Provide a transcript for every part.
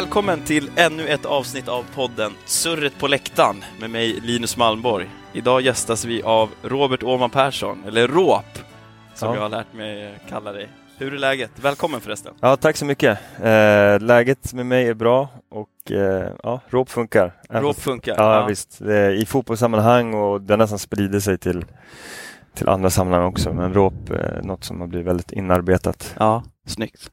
Välkommen till ännu ett avsnitt av podden Surret på läktaren med mig Linus Malmborg. Idag gästas vi av Robert Åman Persson, eller RÅP, som Ja. jag har lärt mig kalla dig. Hur är läget? Välkommen förresten. Ja, tack så mycket. Eh, läget med mig är bra och eh, ja, RÅP funkar. RÅP fast- funkar. Ja, visst. Det är I fotbollssammanhang och det nästan sprider sig till, till andra sammanhang också. Men RÅP är något som har blivit väldigt inarbetat. Ja, snyggt.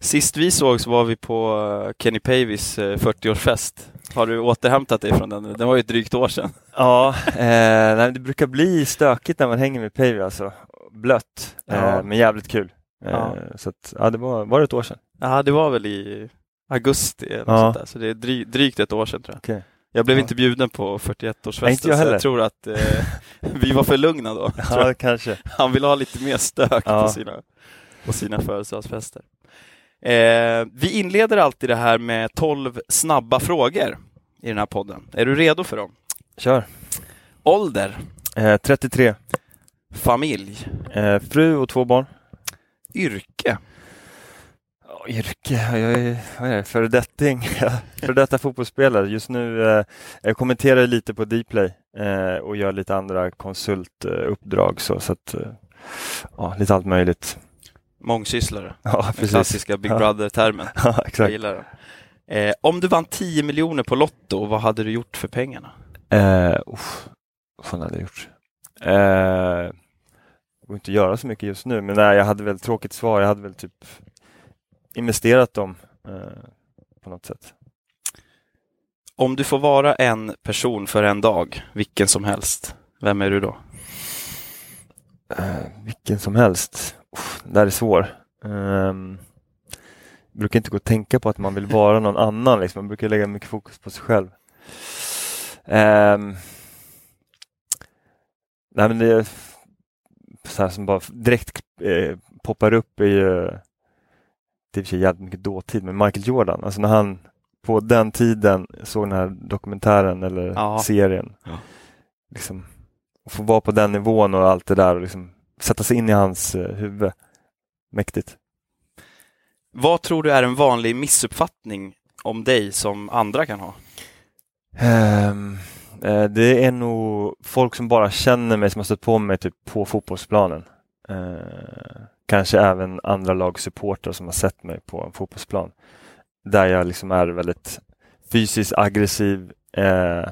Sist vi sågs var vi på eh, Kenny Pavis eh, 40-årsfest. Har du återhämtat dig från den? Den var ju ett drygt år sedan. Ja, eh, det brukar bli stökigt när man hänger med Päivi alltså. Blött, eh, Ja. men jävligt kul. Eh, Ja. Så att, ja, det var, var det ett år sedan? Ja, det var väl i augusti eller Ja. sånt där. Så det är dry, drygt ett år sedan tror jag. Okej. Jag blev Ja. inte bjuden på 41-årsfesten Nej, inte jag så jag tror att eh, vi var för lugna då. Ja, kanske. Han vill ha lite mer stök Ja. på sina, på sina födelsedagsfester. Eh, vi inleder alltid det här med 12 snabba frågor i den här podden. Är du redo för dem? Kör. Ålder, Eh, 33. familj, Eh, fru och två barn. yrke, Ja, yrke, jag är, vad är det, föredetting, före detta fotbollsspelare. Just nu eh, jag kommenterar lite på Dplay eh, och gör lite andra konsultuppdrag så, så att, eh, ja, lite allt möjligt. Mångsysslare. Ja, Den precis. klassiska Big. Brother-termen. Ja, Jag exakt. gillar den. Eh, om du vann 10 miljoner på Lotto, vad hade du gjort för pengarna? Eh, uff, vad fan hade jag gjort? Eh, det går inte att göra så mycket just nu, men nej, jag hade väl tråkigt svar. Jag hade väl typ investerat dem eh, på något sätt. Om du får vara en person för en dag, vilken som helst, vem är du då? Eh, vilken som helst. Uff, det där är svår. Um, brukar inte gå att tänka på att man vill vara någon annan. Liksom. Man brukar lägga mycket fokus på sig själv. Ehm, nej men det är så här som bara direkt eh, poppar upp är ju det är för sig jävligt mycket dåtid, men Michael Jordan, alltså när han på den tiden såg den här dokumentären eller Ja. serien. Ja. Liksom, och få vara på den nivån och allt det där och liksom sätta sig in i hans eh, huvud. Mäktigt. Vad tror du är en vanlig missuppfattning om dig som andra kan ha? Eh, det är nog folk som bara känner mig som har stött på mig typ på fotbollsplanen. Eh, kanske även andra lagsupportrar som har sett mig på en fotbollsplan. Där jag liksom är väldigt fysiskt aggressiv, eh,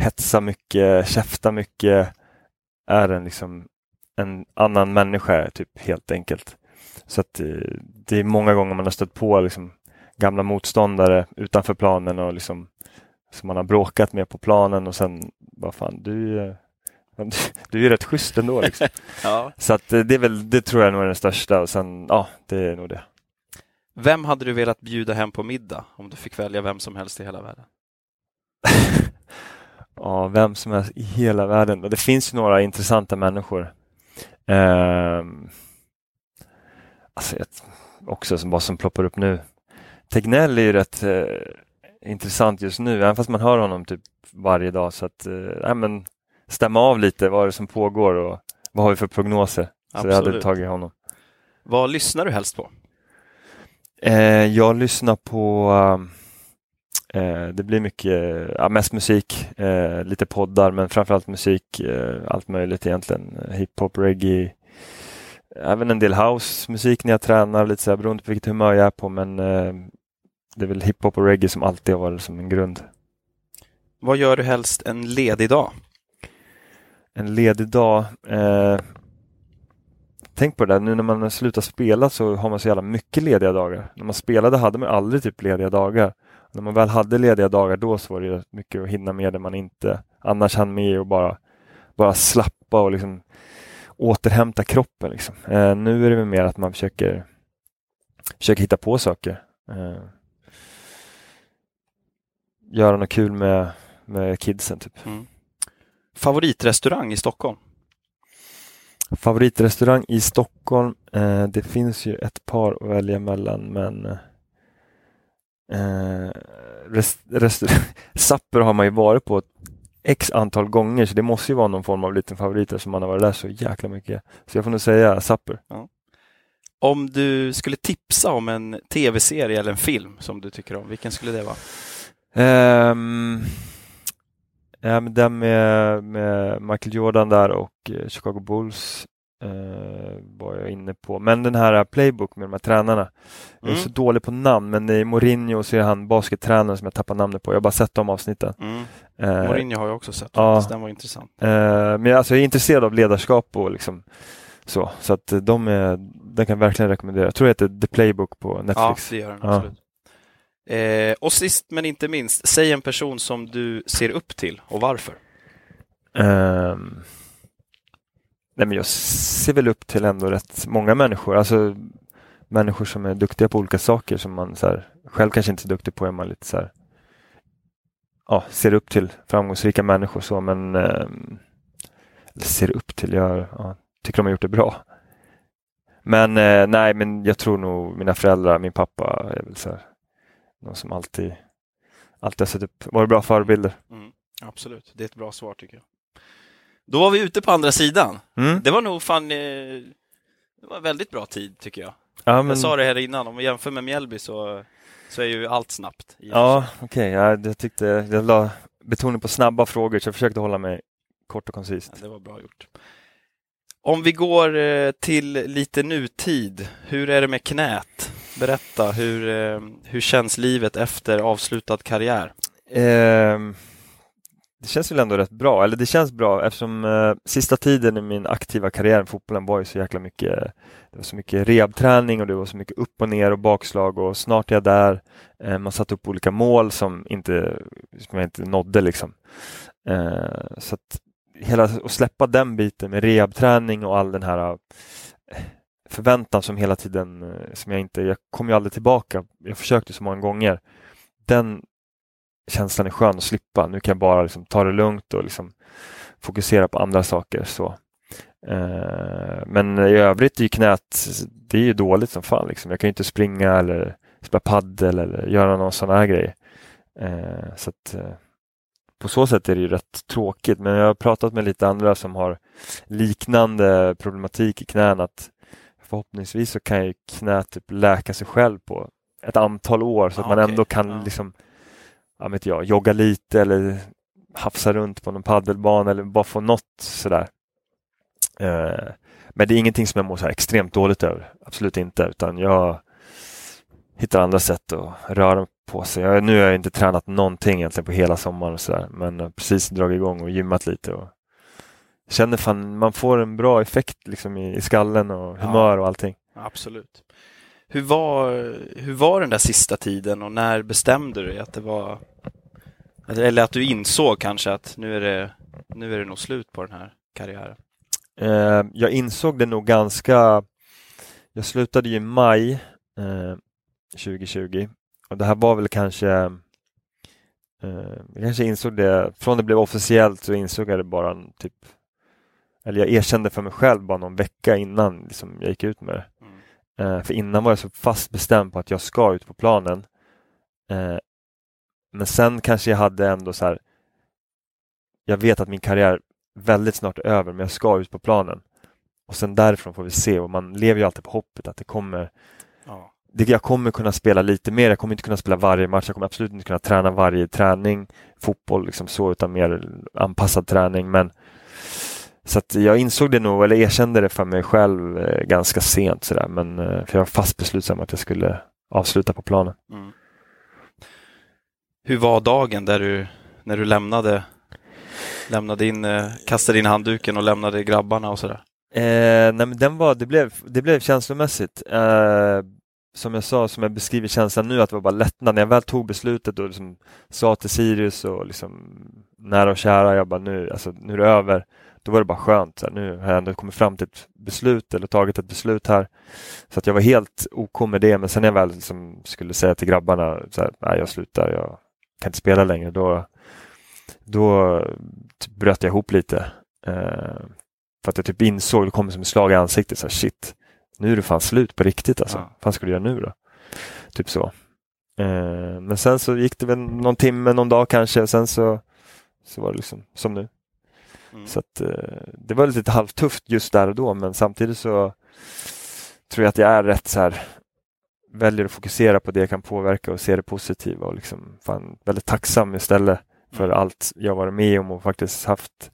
hetsar mycket, käftar mycket, är en liksom en annan människa typ helt enkelt. Så att eh, det är många gånger man har stött på liksom gamla motståndare utanför planen och liksom som man har bråkat med på planen och sen, vad fan, du, du, du är ju rätt schysst ändå. Liksom. Ja. Så att eh, det är väl, det tror jag nog är den största och sen, ja, det är nog det. Vem hade du velat bjuda hem på middag om du fick välja vem som helst i hela världen? ja, vem som helst i hela världen. Och det finns ju några intressanta människor. Ehm, alltså, också som bara som ploppar upp nu. Tegnell är ju rätt eh, intressant just nu, även fast man hör honom typ varje dag. Så att, eh, men stämma av lite vad är det som pågår och vad har vi för prognoser. Så jag hade Absolut. tagit honom. Vad lyssnar du helst på? Eh, jag lyssnar på eh, det blir mycket, ja, mest musik, eh, lite poddar men framförallt musik, eh, allt möjligt egentligen. Eh, Hiphop, reggae, även en del housemusik när jag tränar, lite så här, beroende på vilket humör jag är på men eh, det är väl hiphop och reggae som alltid har varit som en grund. Vad gör du helst en ledig dag? En ledig dag, eh, tänk på det där, nu när man har slutat spela så har man så jävla mycket lediga dagar. När man spelade hade man aldrig typ lediga dagar. När man väl hade lediga dagar då så var det mycket att hinna med det man inte annars hann med och bara, bara slappa och liksom återhämta kroppen. Liksom. Eh, nu är det mer att man försöker, försöker hitta på saker. Eh, göra något kul med, med kidsen typ. Mm. Favoritrestaurang i Stockholm? Favoritrestaurang i Stockholm. Eh, det finns ju ett par att välja mellan men eh, rest, restaurang, Sapper har man ju varit på x antal gånger så det måste ju vara någon form av liten favorit som man har varit där så jäkla mycket. Så jag får nog säga Sapper. Om du skulle tipsa om en tv-serie eller en film som du tycker om, vilken skulle det vara? Um, ja, men den med, med Michael Jordan där och eh, Chicago Bulls uh, var jag inne på. Men den här Playbook med de här tränarna. Jag är Mm. så dålig på namn, men är Mourinho så är han baskettränaren som jag tappar namnet på. Jag har bara sett de avsnitten. Mm. Uh, Mourinho har jag också sett, ja. den var intressant. Eh, men jag, alltså, jag är intresserad av ledarskap och liksom så. Så att eh, de är, den kan jag verkligen rekommendera. Jag tror det heter The Playbook på Ja, Netflix. det gör den Ja. absolut. Eh, och sist men inte minst, säg en person som du ser upp till och varför. Ehm, nej men jag ser väl upp till ändå rätt många människor. Alltså människor som är duktiga på olika saker som man så här, själv kanske inte är så duktig på. Är man lite så här, ja, ser upp till framgångsrika människor så men eh, ser upp till, jag ja, tycker de har gjort det bra. Men eh, nej, men jag tror nog mina föräldrar, min pappa är väl så här, någon som alltid, alltid har sett upp, varit bra förebilder. Mm, absolut, det är ett bra svar tycker jag. Då var vi ute på andra sidan. Mm. Det var nog fan, eh, det var väldigt bra tid tycker jag. Ja, men, Jag sa det här innan, om vi jämför med Mjällby så, så är ju allt snabbt. Ja, okej. Ja, jag tyckte jag la betoning på snabba frågor så jag försökte hålla mig kort och koncist. Ja, det var bra gjort. Om vi går eh, till lite nutid, hur är det med knät? Berätta, hur, eh, hur känns livet efter avslutad karriär? Ehm, det känns väl ändå rätt bra, eller det känns bra eftersom eh, sista tiden i min aktiva karriär i fotbollen var ju så jäkla mycket det var så mycket rehabträning och det var så mycket upp och ner och bakslag och snart är jag där. Eh, man satte upp olika mål som, inte, som jag inte nådde liksom. Eh, så att hela, och släppa den biten med rehabträning och all den här eh, förväntan som hela tiden, eh, som jag inte, jag kom ju aldrig tillbaka. Jag försökte så många gånger. Den känslan är skön att slippa. Nu kan jag bara liksom ta det lugnt och liksom fokusera på andra saker. Så. Eh, men i övrigt i knät, det är ju dåligt som fan. Liksom. Jag kan ju inte springa eller spela paddel eller göra någon sån här grej. Eh, så att, eh, på så sätt är det ju rätt tråkigt. Men jag har pratat med lite andra som har liknande problematik i knän. Att förhoppningsvis så kan ju knät typ läka sig själv på ett antal år så att Ah, man okej. ändå kan Ja. liksom ja, vet jag, jogga lite eller hafsa runt på någon paddelbana eller bara få något sådär. Eh, men det är ingenting som jag mår så extremt dåligt över. Absolut inte, utan jag hittar andra sätt att röra på sig. Jag, nu har jag inte tränat någonting egentligen på hela sommaren och sådär, men jag har precis dragit igång och gymmat lite. Och känner fan, man får en bra effekt liksom i, i skallen och Ja. humör och allting. Absolut. Hur var, hur var den där sista tiden och när bestämde du dig att det var eller att du insåg kanske att nu är det, nu är det nog slut på den här karriären? Eh, jag insåg det nog ganska... Jag slutade ju i maj eh, 2020 och det här var väl kanske... Eh, jag kanske insåg det, från det blev officiellt så insåg jag det bara typ... Eller jag erkände för mig själv bara någon vecka innan liksom, jag gick ut med det. Eh, för innan var jag så fast bestämd på att jag ska ut på planen. Eh, men sen kanske jag hade ändå så här. Jag vet att min karriär väldigt snart är över, men jag ska ut på planen. Och sen därifrån får vi se och man lever ju alltid på hoppet att det kommer. Ja. Det, jag kommer kunna spela lite mer. Jag kommer inte kunna spela varje match. Jag kommer absolut inte kunna träna varje träning, fotboll liksom så, utan mer anpassad träning. Men så att jag insåg det nog, eller erkände det för mig själv eh, ganska sent sådär. Men eh, för jag var fast beslutsam att jag skulle avsluta på planen. Mm. Hur var dagen där du, när du lämnade, lämnade in, eh, kastade in handduken och lämnade grabbarna och sådär? Eh, nej men den var, det blev, det blev känslomässigt. Eh, som jag sa, som jag beskriver känslan nu, att det var bara lättnad. När jag väl tog beslutet och liksom sa till Sirius och liksom nära och kära, jag bara nu, alltså, nu är det över. Då var det bara skönt. Så här, nu har jag ändå kommit fram till ett beslut eller tagit ett beslut här. Så att jag var helt OK med det. Men sen när jag väl liksom skulle säga till grabbarna, så här, nej jag slutar, jag kan inte spela längre. Då, då typ bröt jag ihop lite. Eh, för att jag typ insåg, det kom som ett slag i ansiktet, så här, shit, nu är det fan slut på riktigt alltså. Ja. Vad fan ska du göra nu då? Typ så. Eh, men sen så gick det väl någon timme, någon dag kanske, sen så, så var det liksom som nu. Mm. Så att, eh, det var lite halvtufft just där och då, men samtidigt så tror jag att jag är rätt så här väljer att fokusera på det jag kan påverka och se det positiva och liksom fan, väldigt tacksam istället för Mm. allt jag varit med om och faktiskt haft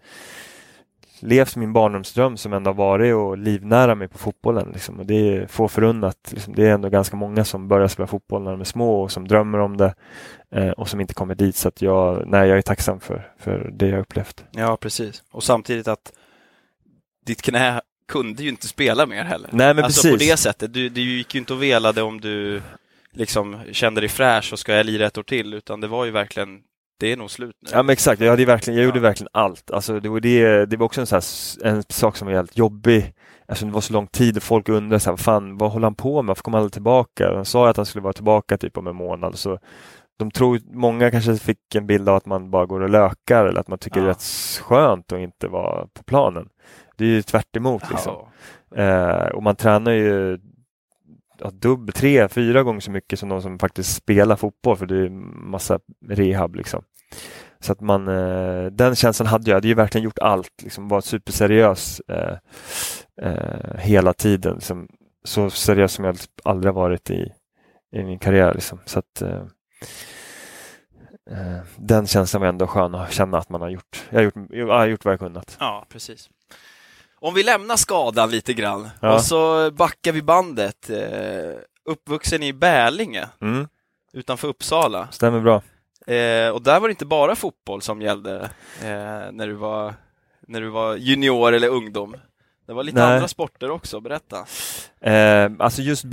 levt min barndomsdröm som ändå varit och livnära mig på fotbollen. Liksom. Och det är få förunnat. Liksom. Det är ändå ganska många som börjar spela fotboll när de är små och som drömmer om det eh, och som inte kommer dit. Så att jag, nej, jag är tacksam för, för det jag upplevt. Ja, precis. Och samtidigt att ditt knä kunde ju inte spela mer heller. Nej, men alltså precis. på det sättet. Du, du gick ju inte och velade om du liksom kände dig fräsch och ska jag lira ett år till, utan det var ju verkligen, det är nog slut nu. Ja men exakt, jag, hade verkligen, jag gjorde Ja. verkligen allt. Alltså, det, var det, det var också en, här, en sak som var helt jobbig eftersom det var så lång tid och folk undrade så här, vad fan, vad håller han på med? Varför kommer han aldrig tillbaka? Han sa att han skulle vara tillbaka typ om en månad. Så de tror, många kanske fick en bild av att man bara går och lökar eller att man tycker det är Ja. rätt skönt att inte vara på planen. Det är ju tvärt emot, liksom. Ja. Eh, och man tränar ju ja, dubb, tre, fyra gånger så mycket som de som faktiskt spelar fotboll för det är massa rehab liksom. Så att man, eh, den känslan hade jag, jag hade ju verkligen gjort allt, liksom varit superseriös eh, eh, hela tiden. Liksom, så seriös som jag aldrig har varit i, i min karriär. Liksom. Så att, eh, eh, den känslan var ändå skön att känna att man har gjort, jag har gjort, jag har gjort vad jag kunnat. ja, precis. Om vi lämnar skadan lite grann Ja. och så backar vi bandet. Eh, uppvuxen i Bälinge Mm, utanför Uppsala. stämmer bra. Eh, och där var det inte bara fotboll som gällde eh, när, du var, när du var junior eller ungdom. Det var lite Nej. andra sporter också, berätta. Eh, alltså just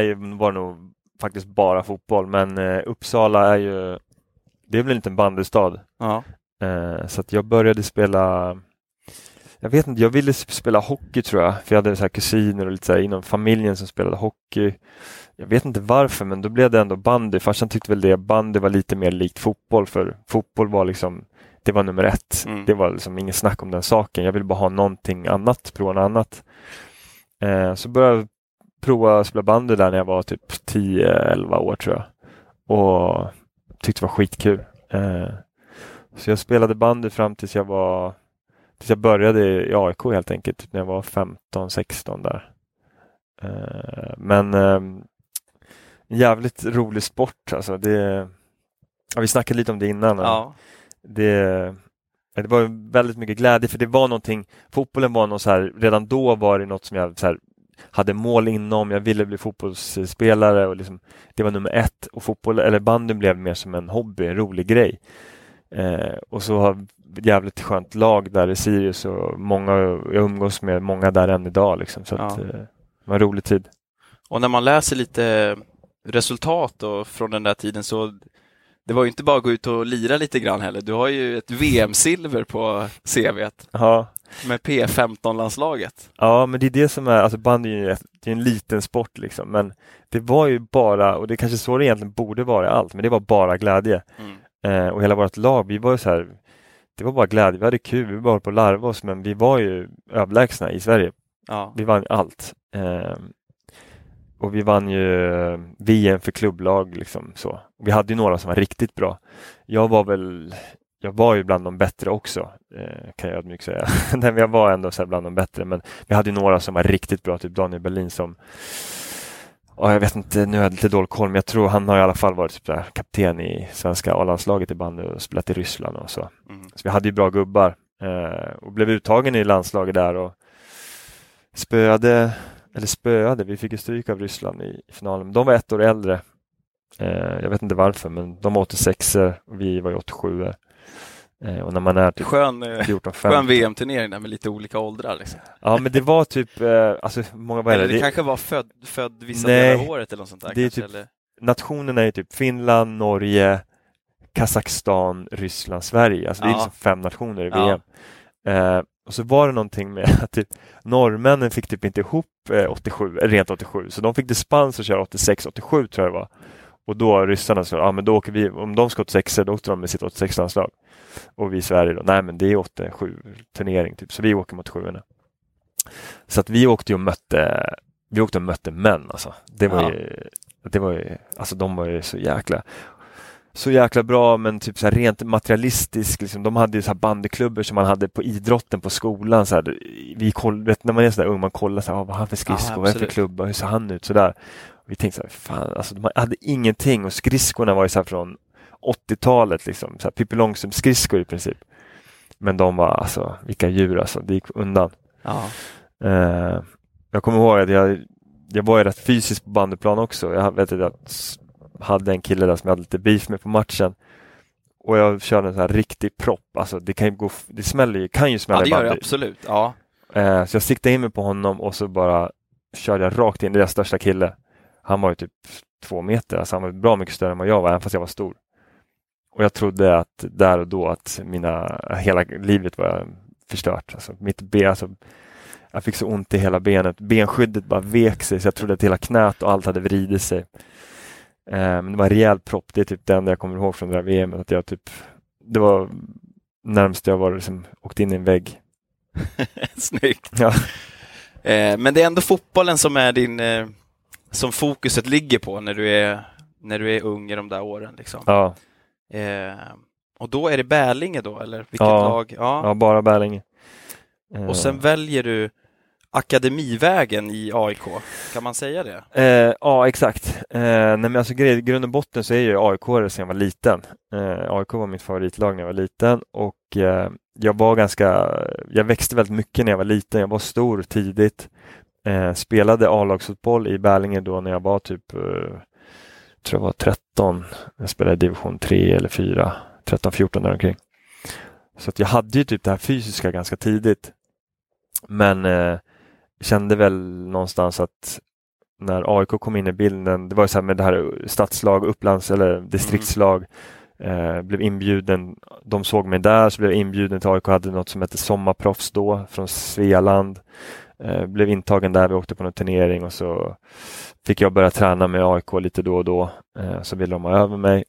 ju, var nog faktiskt bara fotboll, men eh, Uppsala är ju, det är väl en bandystad. Ja. Eh, så att jag började spela, jag vet inte, jag ville spela hockey tror jag, för jag hade så här kusiner och lite så här inom familjen som spelade hockey. Jag vet inte varför, men då blev det ändå bandy. Farsan tyckte väl det, bandy var lite mer likt fotboll, för fotboll var liksom, det var nummer ett. Mm. Det var liksom ingen snack om den saken. Jag ville bara ha någonting annat, prova något annat. Eh, så började jag prova att spela bandy där när jag var typ 10-11 år tror jag. Och tyckte det var skitkul. Eh, så jag spelade bandy fram tills jag var tills jag började i AIK helt enkelt, när jag var 15-16 där. Eh, men eh, en jävligt rolig sport alltså. Det, ja, vi snackade lite om det innan. Ja. Det, det var väldigt mycket glädje för det var någonting, fotbollen var något så här, redan då var det något som jag så här, hade mål inom, jag ville bli fotbollsspelare och liksom, det var nummer ett och fotboll, eller bandyn blev mer som en hobby, en rolig grej. Eh, och så har jävligt skönt lag där i Sirius och många, jag umgås med många där än idag liksom, så att, Ja. eh, det var en rolig tid. Och när man läser lite resultat då, från den där tiden så det var ju inte bara att gå ut och lira lite grann heller. Du har ju ett VM-silver på CVt Ja, med P15-landslaget. Ja, men det är det som är, alltså bandy är ju ett, det är en liten sport liksom, men det var ju bara, och det är kanske så det egentligen borde vara i allt, men det var bara glädje. Mm. Eh, och hela vårt lag, vi var ju så här, det var bara glädje, vi hade kul, vi var på att larva oss, men vi var ju överlägsna i Sverige. Ja. Vi vann allt. Eh, och vi vann ju VM för klubblag liksom så. Vi hade ju några som var riktigt bra. Jag var väl, jag var ju bland de bättre också, eh, kan jag ödmjukt säga. Nej, men jag var ändå så bland de bättre, men vi hade ju några som var riktigt bra, typ Daniel Berlin som Ja, jag vet inte, nu har jag lite dålig koll, men jag tror han har i alla fall varit typ så här, kapten i svenska A-landslaget i bandy och spelat i Ryssland och så. Mm. Så vi hade ju bra gubbar eh, och blev uttagen i landslaget där och spöade, eller spöade, vi fick ju stryk av Ryssland i, i finalen. Men de var ett år äldre. Eh, jag vet inte varför, men de var 86 och vi var ju 87 eh, Och när man är typ Skön, eh, 14-15. skön VM-turnering där med lite olika åldrar. Liksom. Ja, men det var typ, eh, alltså många, vad är Eller det? det kanske var född, född vissa delar av året eller något sånt där. Det är kanske, typ- eller? nationerna är typ Finland, Norge, Kazakstan, Ryssland, Sverige. Alltså det är Ja. liksom fem nationer i Ja. VM. Eh, och så var det någonting med att typ, norrmännen fick typ inte ihop eh, 87, eh, rent 87, så de fick dispens att köra 86-87 tror jag det var. Och då ryssarna sa, ja men då åker vi, om de ska 86 då åkte de med sitt 86-landslag. Och vi i Sverige då, nej men det är 87 turnering typ, så vi åker mot sjuorna. Så att vi åkte och mötte, vi åkte och mötte män alltså. Det var Ja. ju, det var ju, alltså de var ju så jäkla så jäkla bra men typ så här rent materialistisk. Liksom. De hade ju så här bandyklubbor som man hade på idrotten på skolan. Så här, vi koll, vet, när man är så där ung, man kollar så här, ah, vad har han för skridskor, vad är för klubba, hur ser han ut? Så där. Vi tänkte så här, fan, alltså, de hade ingenting och skridskorna var ju så här från 80-talet, liksom, så här, Pippi Långstrump-skridskor i princip. Men de var alltså, vilka djur alltså, det gick undan. Ja. Uh, jag kommer ihåg att jag, jag var ju rätt fysisk på bandyplan också. Jag vet att jag hade en kille där som jag hade lite beef med på matchen. Och jag körde en sån här riktig propp. Alltså det kan ju gå, det smäller ju, kan ju smälla Ja, det gör det absolut. Ja. Uh, så jag siktade in mig på honom och så bara körde jag rakt in i deras största kille. Han var ju typ två meter, alltså han var bra mycket större än vad jag var, även fast jag var stor. Och jag trodde att där och då att mina, hela livet var förstört. Alltså mitt ben, alltså, jag fick så ont i hela benet. Benskyddet bara vek sig så jag trodde att hela knät och allt hade vridit sig. Eh, men det var en rejäl propp. Det är typ det enda jag kommer ihåg från det där VMet. Att jag typ, det var närmast jag var liksom, åkt in i en vägg. Snyggt. Ja. Eh, men det är ändå fotbollen som är din, eh, som fokuset ligger på när du är, när du är ung i de där åren. Liksom. Ja. Eh, och då är det Bärlinge då, eller vilket Ja. lag? Ja. ja, bara Bärlinge. Eh, Och sen väljer du akademivägen i AIK, kan man säga det? Eh, ja, exakt. Eh, nej, men alltså, grej, grund och botten så är jag AIK sedan jag var liten. Eh, AIK var mitt favoritlag när jag var liten och eh, jag var ganska, jag växte väldigt mycket när jag var liten. Jag var stor tidigt. Eh, spelade A-lagsfotboll i Bärlinge då när jag var typ, eh, tror jag var 13. Jag spelade division 3 eller 4, 13-14 där omkring. Så att jag hade ju typ det här fysiska ganska tidigt. Men eh, kände väl någonstans att när AIK kom in i bilden, det var ju så här med det här stadslag, upplands eller distriktslag, eh, blev inbjuden, de såg mig där så blev jag inbjuden till AIK, hade något som hette Sommarproffs då från Svealand. Eh, blev intagen där, vi åkte på en turnering och så fick jag börja träna med AIK lite då och då. Eh, så ville de ha över mig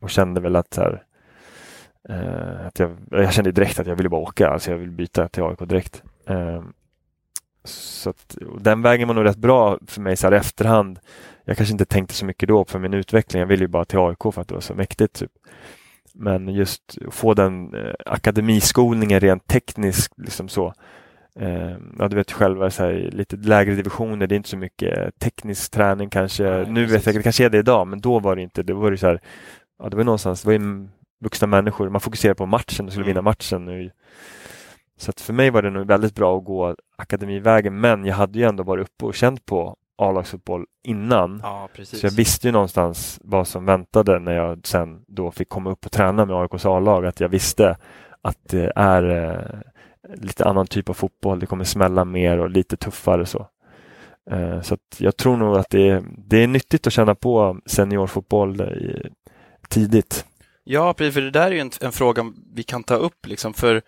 och kände väl att, så här, eh, att jag, jag kände direkt att jag ville bara åka, alltså jag ville byta till AIK direkt. Så att, den vägen var nog rätt bra för mig så här i efterhand. Jag kanske inte tänkte så mycket då på min utveckling. Jag ville ju bara till AIK för att det var så mäktigt. Typ. Men just att få den eh, akademiskolningen rent tekniskt, liksom så. Eh, ja, du vet själva, så här, lite lägre divisioner, det är inte så mycket teknisk träning kanske. Nej, nu vet jag, det kanske är det idag, men då var det inte. Det var ju så här, ja, det var någonstans, det var ju vuxna människor, man fokuserar på matchen och skulle Mm. vinna matchen. Nu. Så att för mig var det nog väldigt bra att gå akademivägen, men jag hade ju ändå varit uppe och känt på A-lagsfotboll innan. Ja. Så jag visste ju någonstans vad som väntade när jag sen då fick komma upp och träna med AIKs A-lag, att jag visste att det är eh, lite annan typ av fotboll, det kommer smälla mer och lite tuffare så. Eh, så jag tror nog att det är, det är nyttigt att känna på seniorfotboll i, tidigt. Ja, precis, för det där är ju en, en fråga vi kan ta upp. Liksom. För,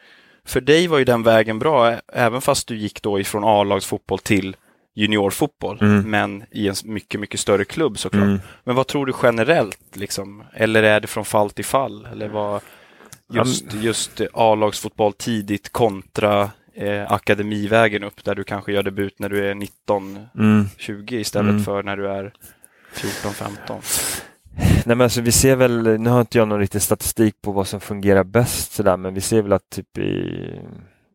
för dig var ju den vägen bra, även fast du gick då ifrån A-lagsfotboll till juniorfotboll, Mm. men i en mycket, mycket större klubb såklart. Mm. Men vad tror du generellt? Liksom? Eller är det från fall till fall? Eller vad, just, just eh, A-lagsfotboll tidigt kontra eh, akademivägen upp, där du kanske gör debut när du är 19-20 Mm. istället Mm. för när du är 14-15. Nej men alltså vi ser väl, nu har inte jag någon riktig statistik på vad som fungerar bäst sådär, men vi ser väl att typ i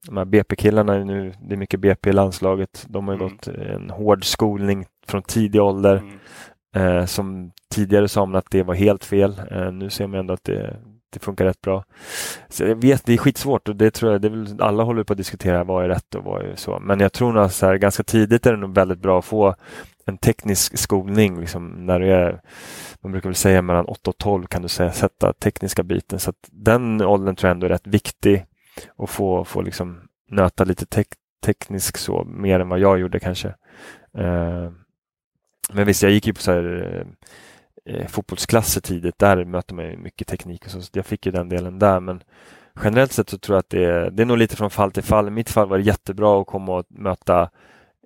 de här BP-killarna nu, det är mycket BP i landslaget, de har ju Mm. gått en hård skolning från tidig ålder. Mm. Eh, som tidigare sa man att det var helt fel. Eh, nu ser man ändå att det, det funkar rätt bra. Så jag vet, det är skitsvårt och det tror jag, det är väl, alla håller på att diskutera vad är rätt och vad är så. Men jag tror nog att så här, ganska tidigt är det nog väldigt bra att få en teknisk skolning. Liksom, när du är, man brukar väl säga mellan 8 och 12 kan du säga, sätta tekniska biten. Så att den åldern tror jag ändå är rätt viktig att få, få liksom nöta lite tek, teknisk så, mer än vad jag gjorde kanske. Uh, men visst, jag gick ju på så här, eh, eh, fotbollsklasser tidigt. Där möter man ju mycket teknik och så, så jag fick ju den delen där. Men generellt sett så tror jag att det är, det är nog lite från fall till fall. I mitt fall var det jättebra att komma och möta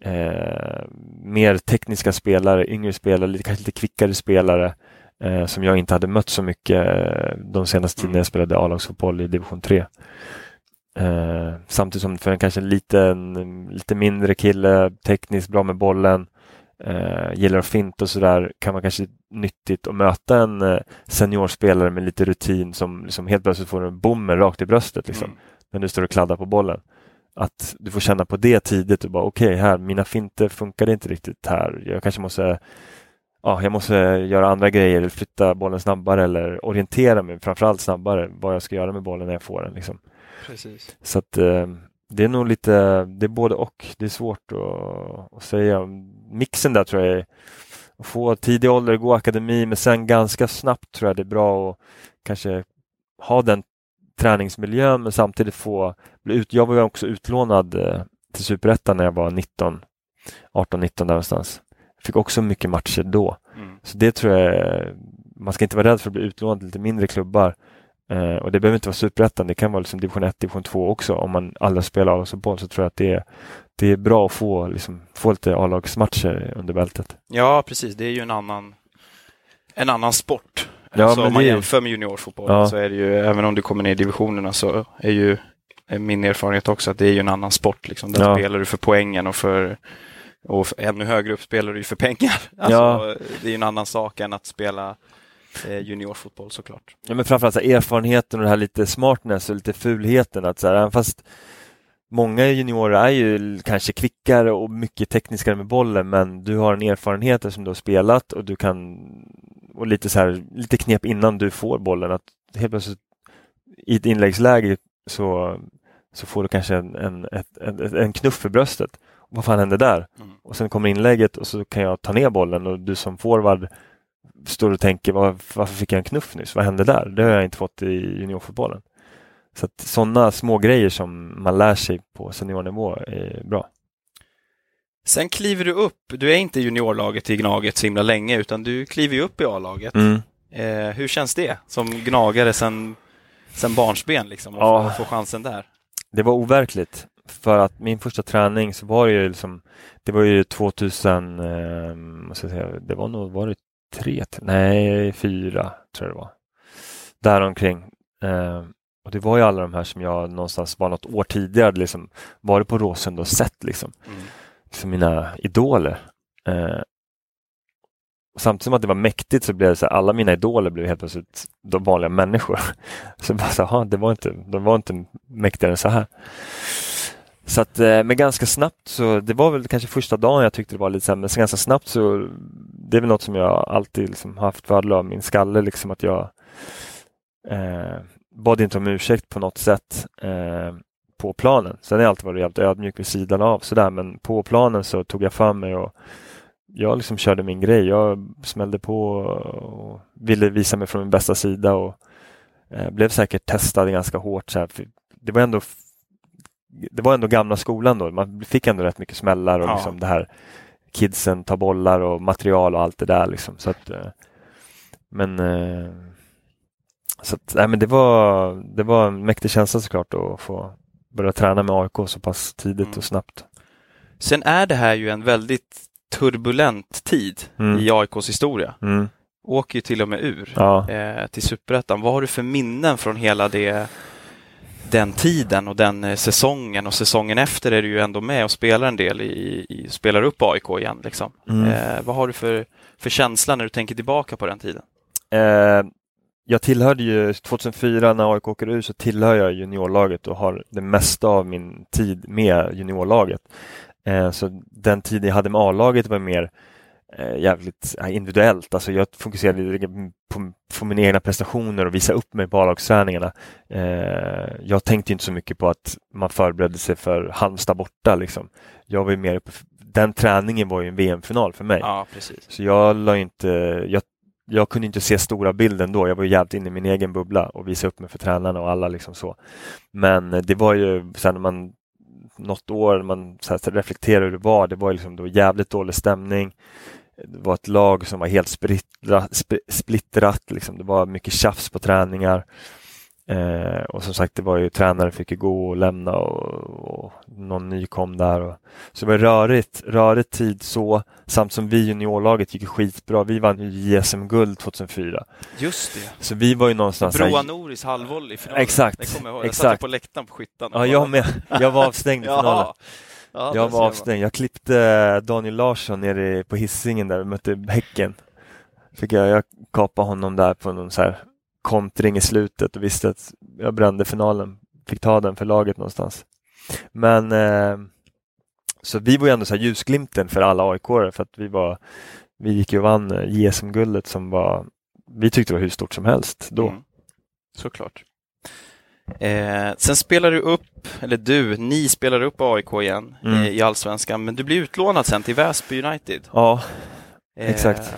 eh, mer tekniska spelare, yngre spelare, lite, kanske lite kvickare spelare eh, som jag inte hade mött så mycket eh, de senaste tiden jag spelade A-lagsfotboll i division 3. Eh, samtidigt som för en kanske liten, lite mindre kille, tekniskt bra med bollen, eh, gillar att finta och sådär kan man kanske nyttigt att möta en eh, seniorspelare med lite rutin som liksom helt plötsligt får en bommen rakt i bröstet liksom, Mm. när du står och kladdar på bollen. Att du får känna på det tidigt och bara okej, okay, här, mina finter funkade inte riktigt här. Jag kanske måste Ja, jag måste göra andra grejer, eller flytta bollen snabbare eller orientera mig framförallt snabbare vad jag ska göra med bollen när jag får den. Liksom. Precis. Så att eh, det är nog lite, det är både och. Det är svårt att, att säga. Mixen där tror jag är att få tidig ålder, gå akademi, men sen ganska snabbt tror jag det är bra att kanske ha den träningsmiljön men samtidigt få bli ut. Jag var ju också utlånad eh, till Superettan när jag var 19, 18-19 där någonstans. Fick också mycket matcher då. Mm. Så det tror jag, man ska inte vara rädd för att bli utlånad till lite mindre klubbar. Eh, och det behöver inte vara superettan, det kan vara liksom division 1, division 2 också. Om man aldrig spelar A-lagsfotboll så tror jag att det är, det är bra att få, liksom, få lite A-lagsmatcher under bältet. Ja, precis. Det är ju en annan, en annan sport. Ja, så men om man jämför med juniorfotboll Ja. så är det ju, även om du kommer ner i divisionerna så är ju är min erfarenhet också att det är ju en annan sport. Liksom. Där Ja. spelar du för poängen och för och för- ännu högre upp spelar du ju för pengar. Alltså, Ja. Det är ju en annan sak än att spela eh, juniorfotboll såklart. Ja, men framförallt så här, erfarenheten och det här lite smartness och lite fulheten. Att så här, fast många juniorer är ju kanske kvickare och mycket tekniskare med bollen men du har en erfarenhet som du har spelat och du kan och lite så här, lite knep innan du får bollen att helt plötsligt i ett inläggsläge så, så får du kanske en, en, en, en knuff för bröstet. Vad fan hände där? Mm. Och sen kommer inlägget och så kan jag ta ner bollen och du som forward står och tänker "Var- varför fick jag en knuff nyss? Vad hände där? Det har jag inte fått i juniorfotbollen. Så att sådana små grejer som man lär sig på seniornivå är bra. Sen kliver du upp, du är inte juniorlaget i Gnaget så himla länge utan du kliver ju upp i A-laget. Mm. Eh, hur känns det som gnagare sen, sen barnsben liksom, och Ja. få chansen där? Det var overkligt. För att min första träning så var det ju liksom, det var ju 2000, eh, måste jag säga, det var nog, var det tre, nej fyra tror jag det var. Däromkring. Eh, och det var ju alla de här som jag någonstans bara något år tidigare liksom varit på Råsunda och sett liksom. Mm. liksom mina idoler. Eh, samtidigt som att det var mäktigt så blev det så här, alla mina idoler blev helt plötsligt de vanliga människor. Så bara så, aha, det var inte, de var inte mäktigare än så här. Så att, eh, men ganska snabbt så, det var väl kanske första dagen jag tyckte det var lite här, men så ganska snabbt så, det är väl något som jag alltid liksom haft fördel av, min skalle liksom att jag eh, bad inte om ursäkt på något sätt eh, på planen. Sen har jag alltid varit jävligt ödmjuk vid sidan av sådär, men på planen så tog jag för mig och jag liksom körde min grej. Jag smällde på och ville visa mig från min bästa sida och eh, blev säkert testad ganska hårt. Så det var ändå det var ändå gamla skolan då. Man fick ändå rätt mycket smällar och Ja. liksom det här kidsen tar bollar och material och allt det där liksom. Så att, eh, men eh, så att, nej, men det var, det var en mäktig känsla såklart att få börja träna med AIK så pass tidigt Mm. och snabbt. Sen är det här ju en väldigt turbulent tid Mm. i AIKs historia. Mm. Åker ju till och med ur Ja. eh, till Superettan. Vad har du för minnen från hela det, den tiden och den eh, säsongen? Och säsongen efter är du ju ändå med och spelar en del i, i spelar upp AIK igen. Liksom. Mm. Eh, vad har du för, för känsla när du tänker tillbaka på den tiden? Eh, jag tillhörde ju 2004 när AIK åker ur så tillhör jag juniorlaget och har det mesta av min tid med juniorlaget. Eh, så den tiden jag hade med A-laget var mer eh, jävligt ja, individuellt. Alltså jag fokuserade på, på mina egna prestationer och visa upp mig på A-lagsträningarna. Eh, jag tänkte inte så mycket på att man förberedde sig för Halmstad borta. Liksom. Jag var mer uppe, den träningen var ju en VM-final för mig. Ja, precis. Så jag la inte, jag, jag kunde inte se stora bilden då. Jag var jävligt inne i min egen bubbla och visa upp mig för tränarna och alla liksom så. Men det var ju sen när man något år, när man så här, reflekterar hur det var, det var ju liksom då jävligt dålig stämning. Det var ett lag som var helt splittrat, splittrat liksom. det var mycket tjafs på träningar. Eh, och som sagt, det var ju tränare fick ju gå och lämna och, och någon ny kom där. Och, så det var rörigt, rörigt tid så, samt som vi juniorlaget gick skitbra. Vi vann ju JSM-guld 2004. Just det. Så vi var ju någonstans... Broa här- Noris halvvolley i finalen. Exakt, Det kommer jag ihåg. Jag satt exakt. ju på läktaren på skyttan. Ja, jag med. Jag var avstängd i finalen. Ja, Ja, jag var avstängd. Jag klippte Daniel Larsson nere på hissingen där vi mötte Häcken. Fick jag, jag kapade honom där på någon så här kontring i slutet och visste att jag brände finalen. Fick ta den för laget någonstans. Men eh, så vi var ju ändå så här ljusglimten för alla aik för att vi var vi gick ju och vann eh, JSM-guldet som var vi tyckte det var hur stort som helst då. Mm. Såklart. Eh, sen spelar du upp, eller du, ni spelar upp AIK igen Mm. eh, i Allsvenskan, men du blir utlånad sen till Väsby United. Ja, Eh, Exakt.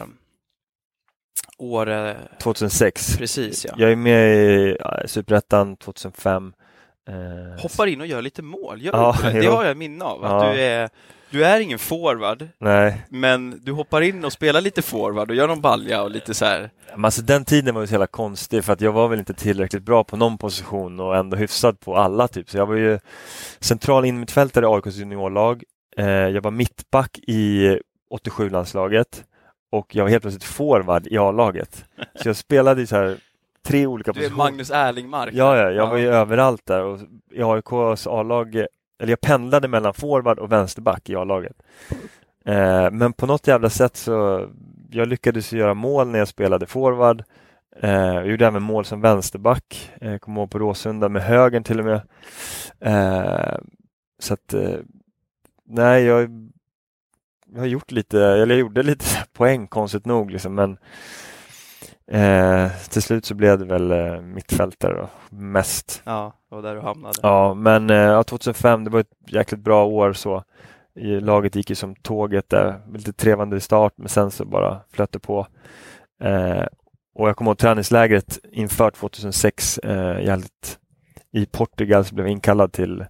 År, eh, 2006. precis ja. Jag är med i Superettan 2005. Eh, Hoppar in och gör lite mål, gör Ja, det? det har jag minne av. Att Ja. du, är, du är ingen forward, Nej, men du hoppar in och spelar lite forward och gör någon balja och lite så här. men alltså den tiden var ju så jävla konstig för att jag var väl inte tillräckligt bra på någon position och ändå hyfsad på alla typ. Så jag var ju central innermittfältare i AIKs juniorlag. Eh, jag var mittback i 87-landslaget och jag var helt plötsligt forward i A-laget. Så jag spelade i så här tre olika Du är positioner. Magnus Erlingmark. Ja, ja, jag var ju överallt där och i AIKs A-lag, eller jag pendlade mellan forward och vänsterback i A-laget. Eh, men på något jävla sätt så, jag lyckades göra mål när jag spelade forward. Eh, jag gjorde även mål som vänsterback, eh, kom ihåg på Råsunda med högern till och med. Eh, så att, eh, nej, jag, jag har gjort lite, eller jag gjorde lite poäng konstigt nog liksom, men Eh, till slut så blev det väl eh, mittfältare då, mest. Ja, var där du hamnade. Ja, men eh, ja, 2005, det var ett jäkligt bra år så. I, laget gick ju som tåget där, lite trevande i start men sen så bara flöt det på. Eh, och jag kommer ihåg träningslägret inför 2006 eh, i Portugal så blev jag inkallad till